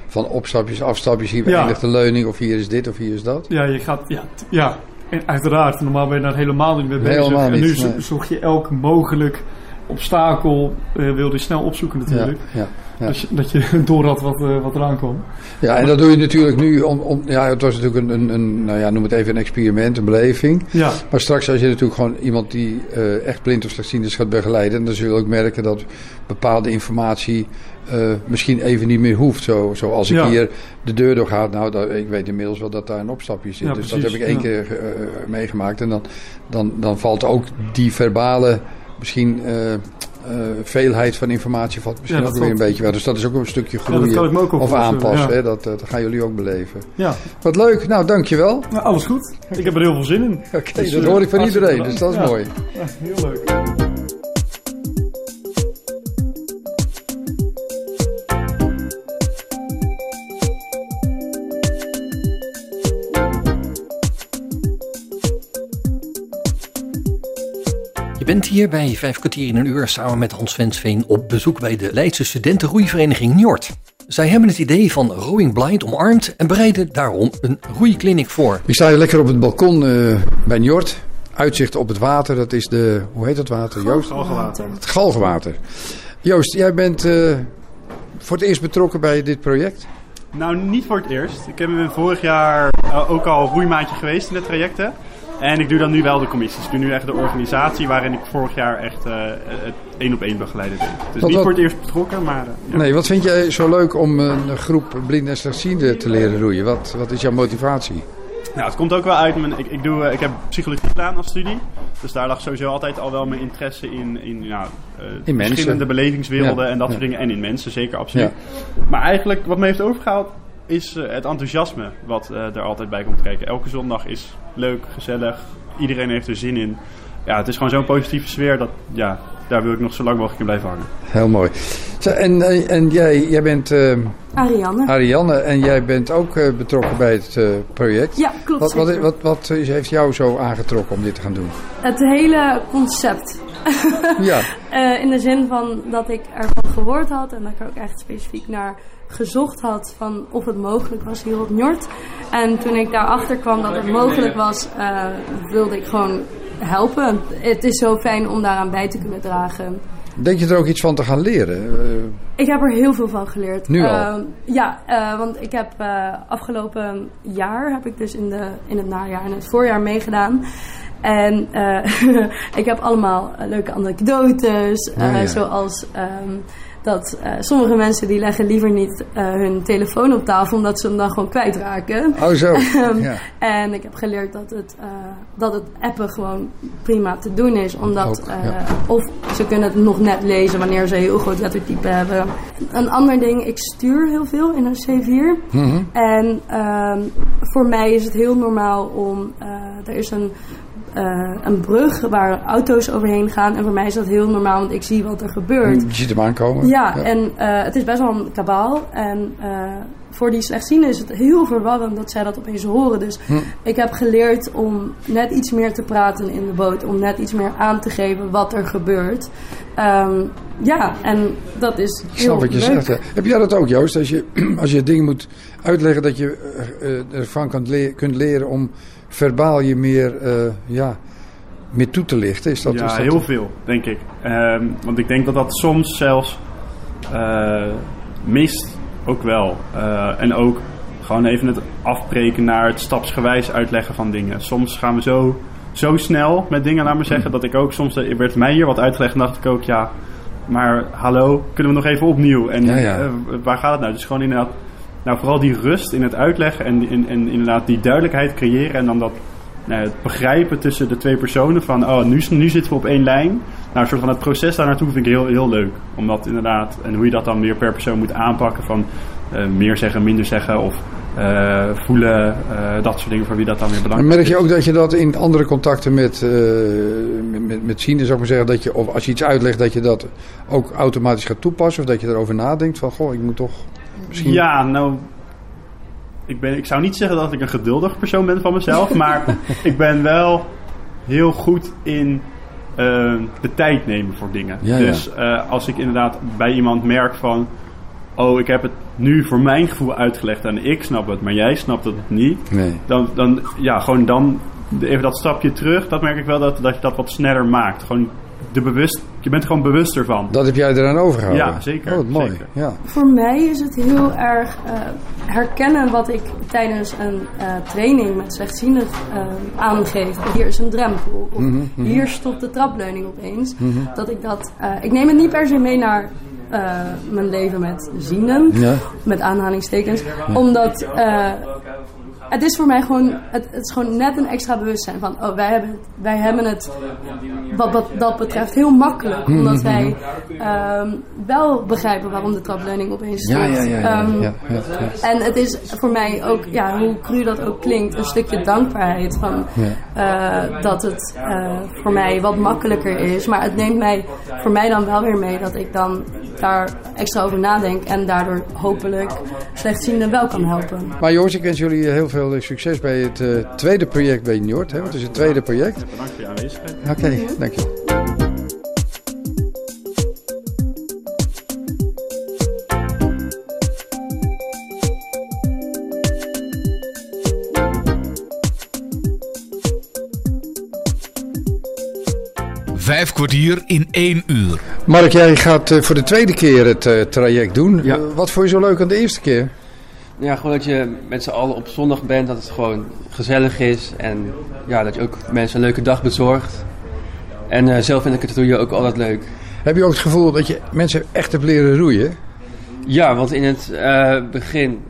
Speaker 7: Van opstapjes, afstapjes, hier
Speaker 13: Ja.
Speaker 7: eindigt de leuning, of hier is dit, of hier is dat.
Speaker 13: Ja, je gaat, ja, ja. En uiteraard, normaal ben je daar helemaal niet mee bezig.
Speaker 7: Helemaal
Speaker 13: en nu
Speaker 7: nee.
Speaker 13: zoek je elk mogelijk obstakel, eh wilde je snel opzoeken natuurlijk.
Speaker 7: Ja, ja.
Speaker 13: Dat, je, dat je door had wat, eh, wat eraan kwam.
Speaker 7: Ja, en dat doe je natuurlijk nu om, om ja, het was natuurlijk een, een, een, nou ja, noem het even een experiment, een beleving.
Speaker 13: Ja.
Speaker 7: Maar straks als je natuurlijk gewoon iemand die eh, echt blind of slechtziend is gaat begeleiden, dan zul je ook merken dat bepaalde informatie misschien even niet meer hoeft. Zo, zoals ik
Speaker 13: Ja.
Speaker 7: hier de deur door ga, nou, dat, ik weet inmiddels wel dat daar een opstapje zit.
Speaker 13: Ja,
Speaker 7: dus dat heb ik één
Speaker 13: ja.
Speaker 7: keer meegemaakt. En dan, dan, dan valt ook die verbale, misschien eh, eh, veelheid van informatie valt misschien
Speaker 13: Ja,
Speaker 7: ook weer een beetje weg. Dus dat is ook een stukje
Speaker 13: Ja, dat
Speaker 7: groeien of aanpassen.
Speaker 13: ja.
Speaker 7: Hè? Dat, eh, dat gaan jullie ook beleven.
Speaker 13: Ja.
Speaker 7: Wat leuk, nou dankjewel.
Speaker 13: Nou, alles goed. Ik heb er heel veel zin in.
Speaker 7: Oké,
Speaker 13: Dus,
Speaker 7: dat hoor ik van iedereen, dus dat is mooi.
Speaker 13: Heel leuk.
Speaker 3: Je bent hier bij Vijf kwartier in een uur samen met Hans Vensveen op bezoek bij de Leidse studentenroeivereniging Njord. Zij hebben het idee van Rowing Blind omarmd en bereiden daarom een roeikliniek voor.
Speaker 7: Ik sta hier lekker op het balkon eh, bij Njord. Uitzicht op het water, dat is de, hoe heet dat water? Joost?
Speaker 9: Galgenwater.
Speaker 7: Het galgenwater. Joost, jij bent eh, voor het eerst betrokken bij dit project?
Speaker 9: Nou, niet voor het eerst. Ik ben vorig jaar eh, ook al roeimaatje geweest in de trajecten. En ik doe dan nu wel de commissies. Ik doe nu echt de organisatie waarin ik vorig jaar echt eh, het één op één begeleiden deed. Dus
Speaker 7: Wat-
Speaker 9: niet voor het eerst betrokken, maar... eh, ja.
Speaker 7: Nee, wat vind jij zo leuk om een groep blinden en slechtzienden te leren roeien? Wat, wat is jouw motivatie?
Speaker 9: Nou, het komt ook wel uit. Mijn, ik, ik, doe, eh, ik heb psychologie gedaan als studie. Dus daar lag sowieso altijd al wel mijn interesse in, in, verschillende belevingswerelden
Speaker 7: Ja,
Speaker 9: en dat
Speaker 7: ja.
Speaker 9: soort dingen. En in mensen, zeker, absoluut. Maar eigenlijk, wat me heeft overgehaald, is eh, het enthousiasme wat eh, er altijd bij komt kijken. Elke zondag is leuk, gezellig. Iedereen heeft er zin in. Ja, het is gewoon zo'n positieve sfeer dat, ja, daar wil ik nog zo lang mogelijk in blijven hangen.
Speaker 7: Heel mooi. Zo, en eh, en jij, jij bent eh,
Speaker 8: Ariane.
Speaker 7: Ariane en jij bent ook eh, betrokken bij het eh, project.
Speaker 8: Ja, klopt,
Speaker 7: Wat, wat, wat, wat is- heeft jou zo aangetrokken om dit te gaan doen?
Speaker 8: Het hele concept.
Speaker 7: Ja.
Speaker 8: Eh, in de zin van dat ik ervan gehoord had en dat ik er ook echt specifiek naar gezocht had van of het mogelijk was hier op Njord. En toen ik daarachter kwam dat het mogelijk was, eh, wilde ik gewoon helpen. Het is zo fijn om daaraan bij te kunnen dragen.
Speaker 7: Denk je er ook iets van te gaan leren? Eh,
Speaker 8: Ik heb er heel veel van geleerd.
Speaker 7: Nu al?
Speaker 8: Eh, ja, want ik heb afgelopen jaar heb ik dus in, de, in het najaar en het voorjaar meegedaan. En ik heb allemaal leuke anekdotes,
Speaker 14: ja.
Speaker 8: zoals ehm, dat eh, sommige mensen die leggen liever niet eh, hun telefoon op tafel omdat ze hem dan gewoon kwijtraken.
Speaker 7: Oh, zo.
Speaker 8: Ehm,
Speaker 7: Ja.
Speaker 8: En ik heb geleerd dat het, eh, dat het appen gewoon prima te doen is. Omdat,
Speaker 14: Ook, ja.
Speaker 8: of ze kunnen het nog net lezen wanneer ze heel groot lettertype hebben. Een ander ding, ik stuur heel veel in een C4.
Speaker 14: Mhm.
Speaker 8: En ehm, voor mij is het heel normaal om, er is een, eh, een brug waar auto's overheen gaan. En voor mij is dat heel normaal, want ik zie wat er gebeurt.
Speaker 7: Je ziet hem aankomen.
Speaker 8: Ja, en eh, het is best wel een kabaal. En eh, voor die slechtzienden is het heel verwarrend dat zij dat opeens horen. Dus
Speaker 7: Hm.
Speaker 8: ik heb geleerd om net iets meer te praten in de boot. Om net iets meer aan te geven wat er gebeurt. Ehm, ja, en dat is
Speaker 7: Ik
Speaker 8: heel
Speaker 7: snap wat je
Speaker 8: leuk.
Speaker 7: zegt. Heb jij dat ook, Joost? Als je, als je dingen moet uitleggen dat je ervan kunt leren om verbaal je meer, eh, ja, meer toe te lichten? Is dat,
Speaker 9: ja,
Speaker 7: is dat
Speaker 9: heel veel, denk ik. Ehm, want ik denk dat dat soms zelfs eh, mist, ook wel. Eh, en ook gewoon even het afbreken naar het stapsgewijs uitleggen van dingen. Soms gaan we zo, zo snel met dingen, laat maar zeggen, dat ik ook soms, er werd mij hier wat uitgelegd en dacht ik ook, ja, maar hallo, kunnen we nog even opnieuw? En
Speaker 7: Ja, ja.
Speaker 9: waar gaat het nou? Dus gewoon inderdaad, nou vooral die rust in het uitleggen en, en, en inderdaad die duidelijkheid creëren en dan dat nou, het begrijpen tussen de twee personen van, oh, nu, nu zitten we op één lijn. Nou, een soort van het proces daar naartoe vind ik heel, heel leuk. Omdat inderdaad, en hoe je dat dan weer per persoon moet aanpakken van eh, meer zeggen, minder zeggen of eh, voelen, eh, dat soort dingen voor wie dat dan weer belangrijk
Speaker 7: merk
Speaker 9: is.
Speaker 7: je ook dat je dat in andere contacten met, met, met, met zienden, zou ik maar zeggen, dat je, of als je iets uitlegt, dat je dat ook automatisch gaat toepassen? Of dat je erover nadenkt van, goh, ik moet toch misschien...
Speaker 9: Ja, nou, ik, ben, ik zou niet zeggen dat ik een geduldig persoon ben van mezelf, maar ik ben wel heel goed in eh, de tijd nemen voor dingen.
Speaker 7: Ja, ja.
Speaker 9: dus eh, als ik inderdaad bij iemand merk van... Oh, ik heb het nu voor mijn gevoel uitgelegd en ik snap het, maar jij snapt het niet.
Speaker 7: Nee.
Speaker 9: Dan, dan ja, gewoon dan even dat stapje terug. Dat merk ik wel dat, dat je dat wat sneller maakt. Gewoon de bewust, je bent er gewoon bewuster van.
Speaker 7: Dat heb jij eraan overgehouden?
Speaker 9: Ja, zeker.
Speaker 7: Oh, wat mooi.
Speaker 9: zeker.
Speaker 7: Ja.
Speaker 8: Voor mij is het heel erg eh, herkennen wat ik tijdens een eh, training met slechtzienden eh, aangeef. Hier is een drempel. Of
Speaker 15: Mhm, mhm.
Speaker 8: hier stopt de trapleuning opeens.
Speaker 15: Mhm.
Speaker 8: Dat ik dat. eh, ik neem het niet per se mee naar eh, mijn leven met zienden.
Speaker 15: Ja.
Speaker 8: Met aanhalingstekens. Omdat. eh, het is voor mij gewoon, het, het is gewoon net een extra bewustzijn van, oh, wij hebben, wij hebben het wat, wat dat betreft heel makkelijk.
Speaker 15: Mhm,
Speaker 8: Omdat wij ehm, wel begrijpen waarom de trapleuning opeens.
Speaker 7: Ja, ja, ja,
Speaker 8: Ehm. En het is voor mij ook, ja, hoe cru dat ook klinkt, een stukje dankbaarheid van eh, dat het eh, voor mij wat makkelijker is. Maar het neemt mij voor mij dan wel weer mee dat ik dan daar extra over nadenk en daardoor hopelijk slechtzienden wel kan helpen.
Speaker 7: Maar jongens, ik wens jullie heel veel eh, succes bij het eh, tweede project bij Njord. Hè? want Het is het tweede project.
Speaker 9: Bedankt voor je aanwezigheid.
Speaker 7: Oké, dank je.
Speaker 1: Vijf kwartier in één uur.
Speaker 7: Mark, jij gaat eh, voor de tweede keer het traject doen. Eh, wat vond je zo leuk aan de eerste keer?
Speaker 16: Ja, gewoon dat je met z'n allen op zondag bent, dat het gewoon gezellig is. En ja, dat je ook mensen een leuke dag bezorgt. En eh, zelf vind ik het roeien ook altijd leuk.
Speaker 7: Heb je ook het gevoel dat je mensen echt hebt leren roeien?
Speaker 16: Ja, want in het eh, begin,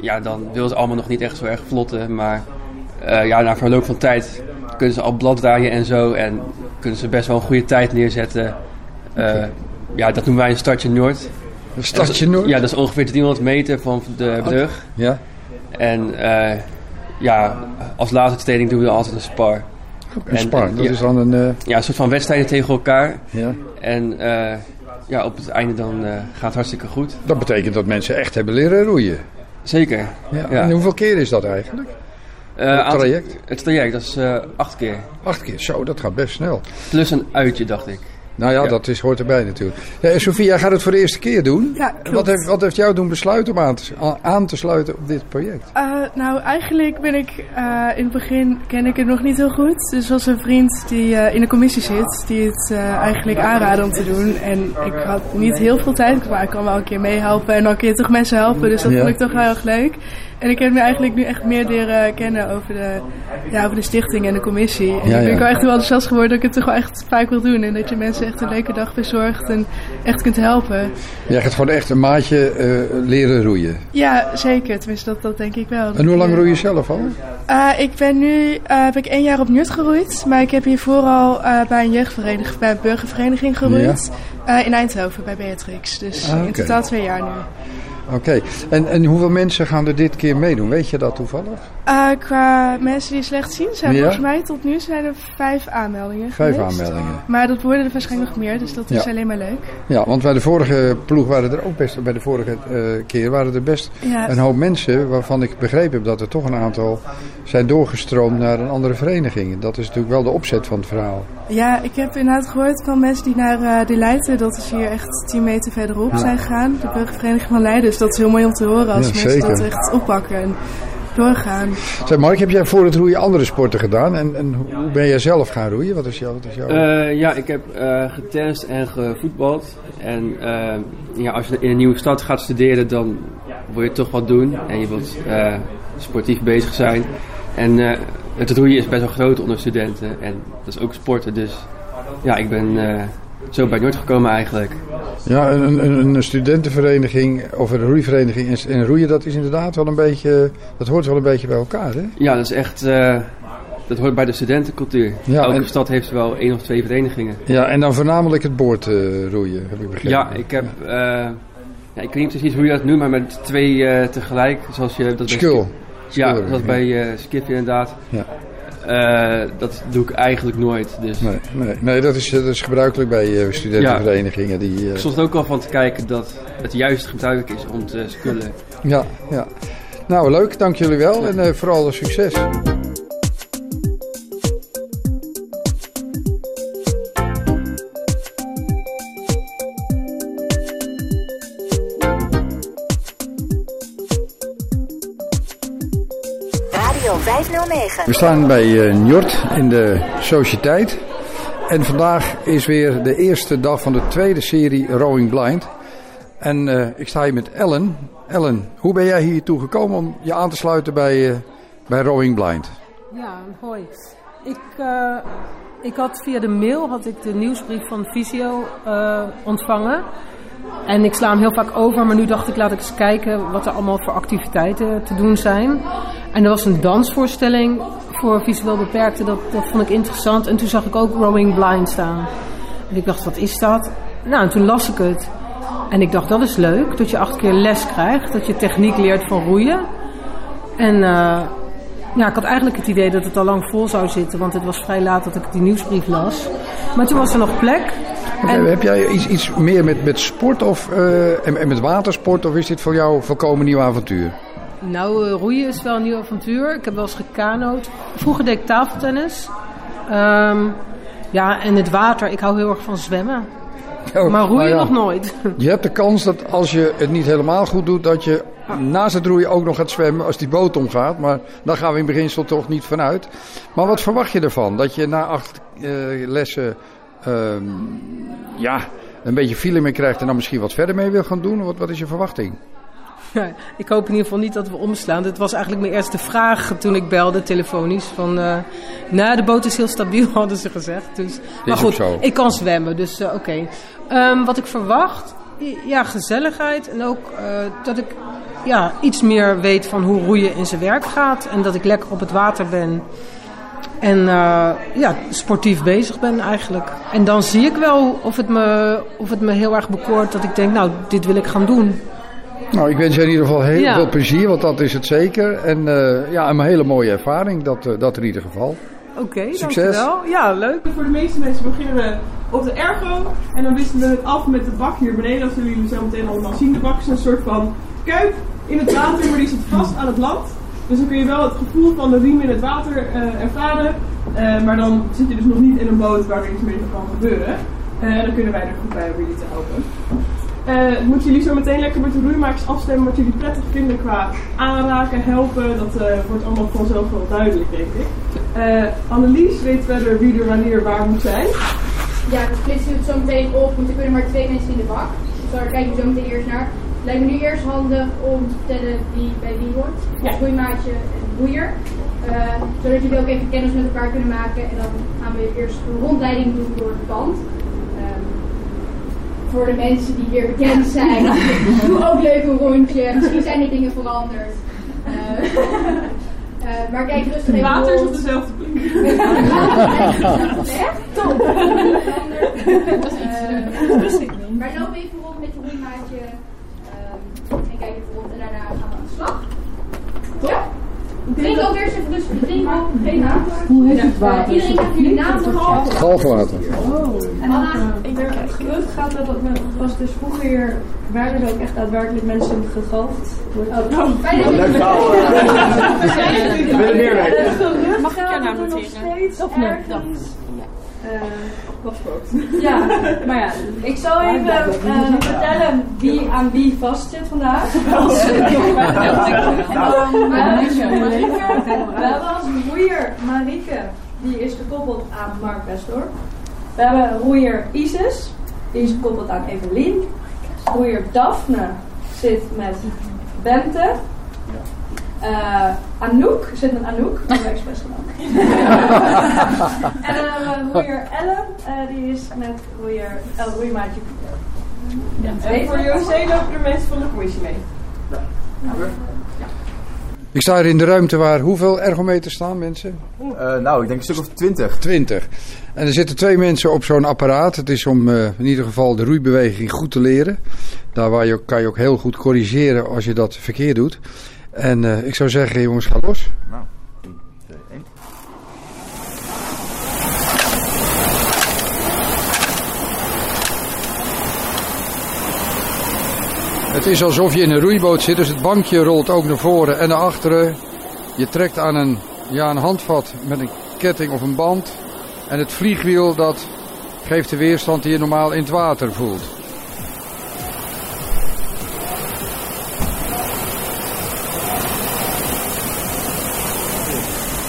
Speaker 16: ja, dan wil ze allemaal nog niet echt zo erg vlotten. Maar eh, ja, na verloop van tijd kunnen ze al bladdraaien en zo. En kunnen ze best wel een goede tijd neerzetten. Ja, dat noemen wij een startje Noord.
Speaker 7: Een startje Noord?
Speaker 16: Ja, dat is ongeveer 300 meter van de brug.
Speaker 7: Ja.
Speaker 16: En eh, ja, als laatste training doen we altijd een spar.
Speaker 7: Een spar, dat
Speaker 16: ja,
Speaker 7: is dan een... eh,
Speaker 16: Ja, een soort van wedstrijden tegen elkaar.
Speaker 7: Ja.
Speaker 16: En eh, ja, op het einde dan gaat het hartstikke goed.
Speaker 7: Dat betekent dat mensen echt hebben leren roeien.
Speaker 16: Zeker.
Speaker 7: Ja.
Speaker 16: Ja.
Speaker 7: En hoeveel keer is dat eigenlijk? Het traject?
Speaker 16: Het traject, dat is eh, acht keer.
Speaker 7: Acht keer, zo, dat gaat best snel.
Speaker 16: Plus een uitje, dacht ik.
Speaker 7: Nou ja, dat is, hoort erbij natuurlijk. Ja, en Sofia, jij gaat het voor de eerste keer doen.
Speaker 17: Ja,
Speaker 7: wat, heeft, wat heeft jou doen besluiten om aan te, aan te sluiten op dit project?
Speaker 17: Eh, nou, eigenlijk ben ik eh, in het begin ken ik het nog niet heel goed. Dus was een vriend die eh, in de commissie zit, die het eh, eigenlijk aanraadde om te doen. En ik had niet heel veel tijd, maar ik kan wel een keer meehelpen en dan kun je toch mensen helpen. Dus dat
Speaker 15: Ja.
Speaker 17: vond ik toch heel erg leuk. En ik heb me eigenlijk nu echt meer leren kennen over de, ja, over de stichting en de commissie. En
Speaker 7: Ja,
Speaker 17: ik ben ik wel echt heel enthousiast geworden dat ik het toch wel echt vaak wil doen. En dat je mensen echt een leuke dag bezorgt en echt kunt helpen.
Speaker 7: Jij gaat gewoon echt een maatje eh, leren roeien.
Speaker 17: Ja, zeker. Tenminste, dat, dat denk ik wel.
Speaker 7: En hoe lang roei je zelf al?
Speaker 17: Eh, ik ben nu eh, heb ik één jaar op Nut geroeid, maar ik heb hiervoor al bij een jeugdvereniging, bij een burgervereniging geroeid. In Eindhoven bij Beatrix. Dus
Speaker 7: Ah,
Speaker 17: in totaal twee jaar nu.
Speaker 7: Oké, en, en hoeveel mensen gaan er dit keer meedoen? Weet je dat toevallig?
Speaker 17: Eh, qua mensen die slecht zien, zijn
Speaker 7: Ja.
Speaker 17: volgens mij tot nu zijn er vijf aanmeldingen.
Speaker 7: Vijf
Speaker 17: geweest.
Speaker 7: aanmeldingen.
Speaker 17: Maar dat worden er waarschijnlijk nog meer, dus dat is alleen maar leuk.
Speaker 7: Ja, want bij de vorige ploeg waren er ook best, bij de vorige eh, keer waren er best
Speaker 17: Ja.
Speaker 7: een hoop mensen waarvan ik begrepen heb dat er toch een aantal zijn doorgestroomd naar een andere vereniging. Dat is natuurlijk wel de opzet van het verhaal.
Speaker 17: Ja, ik heb inderdaad gehoord van mensen die naar eh de Leiden, dat is hier echt 10 meter verderop, zijn gegaan. De burgervereniging van Leiden. Dus dat is heel mooi om te horen als
Speaker 7: Ja,
Speaker 17: mensen
Speaker 7: zeker.
Speaker 17: dat echt oppakken en doorgaan.
Speaker 7: Zeg Mark, heb jij voor het roeien andere sporten gedaan? En, en hoe ben jij zelf gaan roeien? Wat is jouw... Wat is jouw...
Speaker 16: Eh, ja, ik heb eh getennist en gevoetbald. En eh, ja, als je in een nieuwe stad gaat studeren, dan wil je toch wat doen. En je wilt eh, sportief bezig zijn. En eh, het roeien is best wel groot onder studenten. En dat is ook sporten. Dus ja, ik ben eh, zo bij Noord gekomen eigenlijk.
Speaker 7: Ja, een, een, een studentenvereniging of een roeivereniging en, en roeien, dat is inderdaad wel een beetje... Dat hoort wel een beetje bij elkaar, hè?
Speaker 16: Ja, dat is echt... eh, dat hoort bij de studentencultuur.
Speaker 7: Ja,
Speaker 16: Elke
Speaker 7: en-
Speaker 16: stad heeft wel één of twee verenigingen.
Speaker 7: Ja, en dan voornamelijk het boordroeien, heb ik begrepen.
Speaker 16: Ja, ik heb. eh, ja, ik weet niet precies hoe je dat noemt, maar met twee tegelijk. Zoals je dat. Ski- Ja, dat bij Skip inderdaad.
Speaker 7: Ja.
Speaker 16: Eh, dat doe ik eigenlijk nooit. Dus.
Speaker 7: Nee, nee, nee dat, is, dat is gebruikelijk bij eh, studentenverenigingen. Die, eh,
Speaker 16: Ik stond er ook al van te kijken dat het juist gebruikelijk is om te skullen.
Speaker 7: ja, ja. Nou, leuk. Dank jullie wel en eh, vooral succes.
Speaker 6: 509.
Speaker 7: We staan bij eh, Njord in de Sociëteit. En vandaag is weer de eerste dag van de tweede serie Rowing Blind. En eh, ik sta hier met Ellen. Ellen, hoe ben jij hier gekomen om je aan te sluiten bij, eh, bij Rowing Blind?
Speaker 18: Ja, hoi. Ik, eh, ik had via de mail had ik de nieuwsbrief van Visio eh, ontvangen. En ik sla hem heel vaak over, maar nu dacht ik laat ik eens kijken wat er allemaal voor activiteiten te doen zijn. En er was een dansvoorstelling voor visueel beperkten, dat, dat vond ik interessant. En toen zag ik ook Rowing Blind staan. En ik dacht, wat is dat? Nou, en toen las ik het. En ik dacht, dat is leuk, dat je acht keer les krijgt, dat je techniek leert van roeien. En eh, ja, ik had eigenlijk het idee dat het al lang vol zou zitten, want het was vrij laat dat ik die nieuwsbrief las. Maar toen was er nog plek.
Speaker 7: En... Heb jij iets, iets meer met, met sport of, eh, en, en met watersport of is dit voor jou volkomen nieuw avontuur?
Speaker 18: Nou, eh, roeien is wel een nieuw avontuur. Ik heb wel eens gekanoot. Vroeger deed ik tafeltennis. Ehm, ja, en het water. Ik hou heel erg van zwemmen.
Speaker 7: Oh,
Speaker 18: maar roeien
Speaker 7: nou ja.
Speaker 18: nog nooit.
Speaker 7: Je hebt de kans dat als je het niet helemaal goed doet, dat je naast het roeien ook nog gaat zwemmen als die boot omgaat. Maar daar gaan we in beginsel toch niet vanuit. Maar wat verwacht je ervan? Dat je na acht eh, lessen ehm, ja, een beetje feeling mee krijgt en dan misschien wat verder mee wil gaan doen? Wat, wat is je verwachting?
Speaker 18: Ja, ik hoop in ieder geval niet dat we omslaan. Het was eigenlijk mijn eerste vraag toen ik belde telefonisch. Van, eh, nou, de boot is heel stabiel, hadden ze gezegd. Dus, maar goed, ik kan zwemmen, dus eh, oké. Ehm, wat ik verwacht, ja, gezelligheid. En ook eh, dat ik ja, iets meer weet van hoe roeien in zijn werk gaat. En dat ik lekker op het water ben. En ja, sportief bezig ben eigenlijk. En dan zie ik wel of het, me, of het me heel erg bekoort dat ik denk, nou, dit wil ik gaan doen.
Speaker 7: Nou, ik wens je in ieder geval heel
Speaker 18: Ja.
Speaker 7: veel plezier, want dat is het zeker. En eh, ja, een hele mooie ervaring, dat, eh, dat in ieder geval.
Speaker 18: Oké,
Speaker 7: Succes.
Speaker 18: dankjewel. Ja, leuk.
Speaker 4: Voor de meeste mensen beginnen we op de ergo en dan wisselen we het af met de bak hier beneden. Dat zullen jullie zo meteen allemaal zien. De bak is een soort van kuip in het water, maar die zit vast aan het land. Dus dan kun je wel het gevoel van de riem in het water eh, ervaren. Eh, maar dan zit je dus nog niet in een boot waar er iets mee kan gebeuren. Eh, En dan kunnen wij er goed bij om jullie te helpen. Eh, moeten jullie zo meteen lekker met de roeimakers afstemmen wat jullie prettig vinden qua aanraken, helpen. Dat eh, wordt allemaal vanzelf wel duidelijk, denk ik. Eh, Annelies weet verder wie er wanneer waar moet zijn.
Speaker 19: Ja, dat splitsen we het zo meteen op, want er kunnen maar twee mensen in de bak. Dus daar kijken we zo meteen eerst naar. Het lijkt me nu eerst handig om te vertellen wie bij wie hoort.
Speaker 4: Ja.
Speaker 19: Als roeimaatje en roeier. Zodat jullie ook even kennis met elkaar kunnen maken. En dan gaan we eerst een rondleiding doen door het pand. Voor de mensen die weer bekend zijn, doe ook leuk een rondje. Misschien zijn er dingen veranderd. Eh, eh, maar kijk rustig even
Speaker 4: water is op dezelfde plek.
Speaker 19: Echt? Top. Eh, maar loop even rond met je roeimaatje. ehm, en kijk even rond en daarna gaan we aan de slag. Ja? Drink ook eerst even rustig. Drink ook. Geen naam.
Speaker 8: Hoe heet het water?
Speaker 19: Iedereen heeft jullie naam nog.
Speaker 7: Galgenwater.
Speaker 8: En dan, uh, er, het gerucht gaat dat het met- was dus vroeger werden er ook echt daadwerkelijk mensen gegalfd.
Speaker 19: Oh, dat
Speaker 8: Leuk verhaal.
Speaker 19: We willen meer
Speaker 8: gerucht
Speaker 19: Mag ik
Speaker 8: gaat
Speaker 19: jouw naam
Speaker 8: dat er nog
Speaker 19: noteren?
Speaker 8: steeds
Speaker 19: Of nee,
Speaker 8: ergens...
Speaker 4: Paspoort.
Speaker 8: ja, maar ja, ik zal even eh, vertellen wie aan wie vastzit vandaag. En dan, we hebben Marieke- we hebben als roeier Marieke, die is gekoppeld aan Mark Westdorp. We hebben roeier Isis, die is gekoppeld aan Evelien. Roeier Daphne zit met Bente. Eh, Anouk zit met Anouk, dat hebben we expres gedaan. en dan hebben we roeier Ellen, eh, die is met roeier, uh, roeimaatje
Speaker 4: Ja, en voor José lopen er mensen van de commissie mee.
Speaker 7: Ik sta hier in de ruimte waar hoeveel ergometers staan mensen?
Speaker 2: nou, ik denk een stuk of twintig.
Speaker 7: 20. En er zitten twee mensen op zo'n apparaat. Het is om eh, in ieder geval de roeibeweging goed te leren. Daar waar je, kan je ook heel goed corrigeren als je dat verkeerd doet. En eh, ik zou zeggen, jongens, ga los.
Speaker 2: Nou, 3, 2, 1.
Speaker 7: Het is alsof je in een roeiboot zit, dus het bankje rolt ook naar voren en naar achteren. Je trekt aan een, ja, een handvat met een ketting of een band. En het vliegwiel dat geeft de weerstand die je normaal in het water voelt.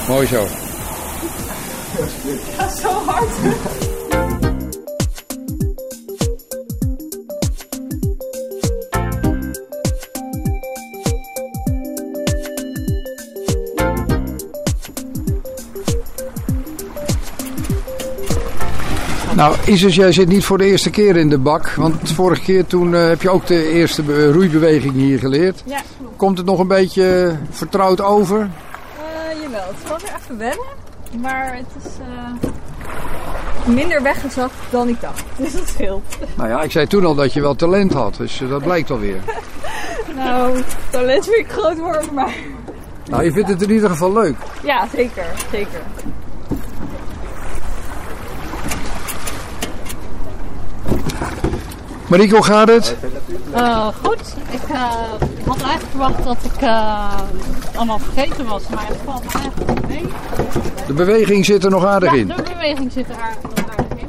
Speaker 7: Mooi zo.
Speaker 4: Ja, zo hard.
Speaker 7: Nou, Isis, jij zit niet voor de eerste keer in de bak. Want vorige keer toen eh, heb je ook de eerste be- roeibeweging hier geleerd.
Speaker 20: Ja.
Speaker 7: Komt het nog een beetje vertrouwd over?
Speaker 20: Jawel, het is wel weer even wennen. Maar het is eh, minder weggezakt dan ik dacht. Dus dat scheelt.
Speaker 7: Nou ja, ik zei toen al dat je wel talent had. Dus eh, dat blijkt alweer.
Speaker 20: nou, talent vind ik groot woord, maar
Speaker 7: Nou, je vindt het in ieder geval leuk.
Speaker 20: ja, zeker. Zeker.
Speaker 7: Marieke, hoe gaat het?
Speaker 2: Eh, goed, ik eh, had eigenlijk verwacht dat ik eh, allemaal vergeten was, maar het valt eigenlijk mee.
Speaker 7: De beweging zit er nog aardig
Speaker 2: Ja,
Speaker 7: in.
Speaker 2: de beweging zit er aardig, aardig in.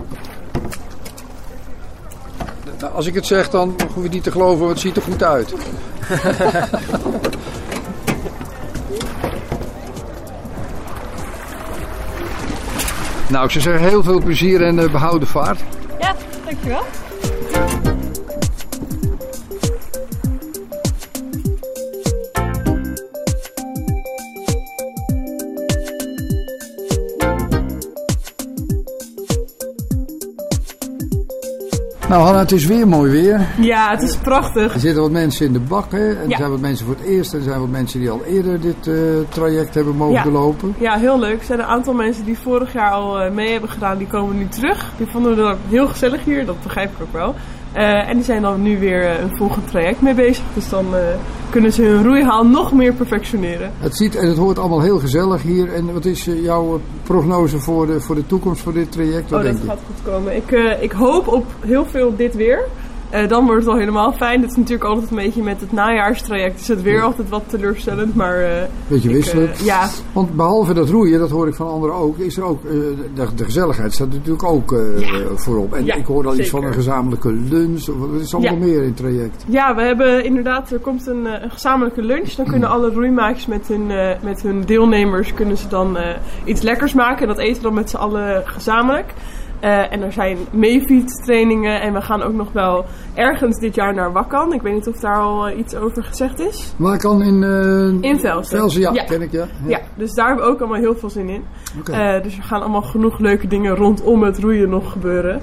Speaker 7: Nou, als ik het zeg, dan hoef je niet te geloven, want het ziet er goed uit. nou, ik zou zeggen, heel veel plezier en eh, behouden vaart.
Speaker 20: Ja, dankjewel.
Speaker 7: Nou, Hanna, het is weer mooi weer.
Speaker 4: Ja, het is prachtig.
Speaker 7: Er zitten wat mensen in de bak, hè? En er
Speaker 4: Ja.
Speaker 7: zijn wat mensen voor het eerst. En er zijn wat mensen die al eerder dit eh, traject hebben mogen
Speaker 4: Ja.
Speaker 7: doorlopen.
Speaker 4: Ja, heel leuk. Er zijn een aantal mensen die vorig jaar al eh, mee hebben gedaan, die komen nu terug. Die vonden het heel gezellig hier, dat begrijp ik ook wel. Eh, en die zijn dan nu weer een volgend traject mee bezig. Dus dan kunnen ze hun roeihaal nog meer perfectioneren.
Speaker 7: Het ziet en het hoort allemaal heel gezellig hier. En wat is eh, jouw eh, prognose voor de, voor de toekomst voor dit traject? Wat
Speaker 4: Oh, dat
Speaker 7: denk je?
Speaker 4: gaat goed komen. Ik, eh, ik hoop op heel veel dit weer. Eh, dan wordt het al helemaal fijn. Het is natuurlijk altijd een beetje met het najaarstraject. Is het weer altijd wat teleurstellend. Maar, eh,
Speaker 7: Beetje
Speaker 4: eh,
Speaker 7: wisselend.
Speaker 4: ja,
Speaker 7: Want behalve dat roeien, dat hoor ik van anderen ook, is er ook, de, de gezelligheid staat natuurlijk ook voorop. En
Speaker 4: Ja,
Speaker 7: ik hoor al iets van een gezamenlijke lunch. Wat is allemaal meer in het traject?
Speaker 4: Ja, we hebben inderdaad, er komt een, een gezamenlijke lunch. Dan kunnen alle roeimaakers met hun, met hun deelnemers kunnen ze dan iets lekkers maken. En dat eten we dan met z'n allen gezamenlijk. Eh, en er zijn meefietstrainingen en we gaan ook nog wel ergens dit jaar naar Wakkan. Ik weet niet of daar al eh, iets over gezegd is.
Speaker 7: Waar kan in... eh
Speaker 4: In Velsen.
Speaker 7: Velsen, ja,
Speaker 4: Ja.
Speaker 7: ken ik, ja.
Speaker 4: Ja, dus daar hebben we ook allemaal heel veel zin in. Eh, dus er gaan allemaal genoeg leuke dingen rondom het roeien nog gebeuren.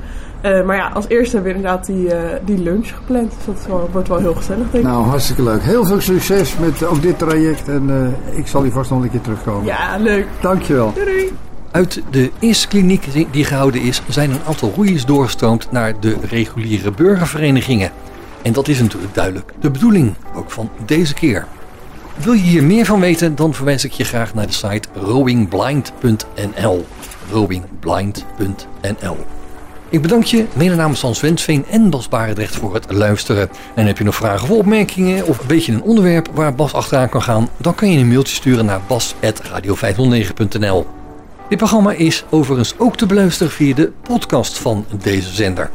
Speaker 4: Maar ja, als eerste hebben we inderdaad die, die lunch gepland. Dus dat wel- wordt wel heel gezellig, denk ik.
Speaker 7: Nou, hartstikke leuk. Heel veel succes met ook dit traject. En ik zal hier vast nog een keer terugkomen.
Speaker 4: Ja, leuk.
Speaker 7: Dankjewel.
Speaker 4: Doei.
Speaker 3: Uit de eerste kliniek die- gehouden is, zijn een aantal roeiers doorgestroomd naar de reguliere burgerverenigingen. En dat is natuurlijk duidelijk de bedoeling, ook van deze keer. Wil je hier meer van weten, dan verwijs ik je graag naar de site rowingblind.nl. rowingblind.nl Ik bedank je, mede namens Hans Wensveen en Bas Barendrecht voor het luisteren. En heb je nog vragen of opmerkingen of weet je een onderwerp waar Bas achteraan kan gaan, dan kan je een mailtje sturen naar bas.radio509.nl. Dit programma is overigens ook te beluisteren via de podcast van deze zender.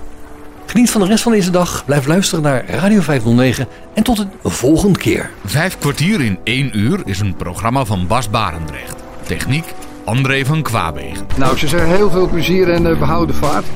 Speaker 3: Geniet van de rest van deze dag, blijf luisteren naar Radio 509 en tot een volgende keer.
Speaker 1: Vijf kwartier in één uur is een programma van Bas Barendrecht. Techniek André van Kwaabegen.
Speaker 7: Nou, zou zeggen, heel veel plezier en eh, behouden vaart.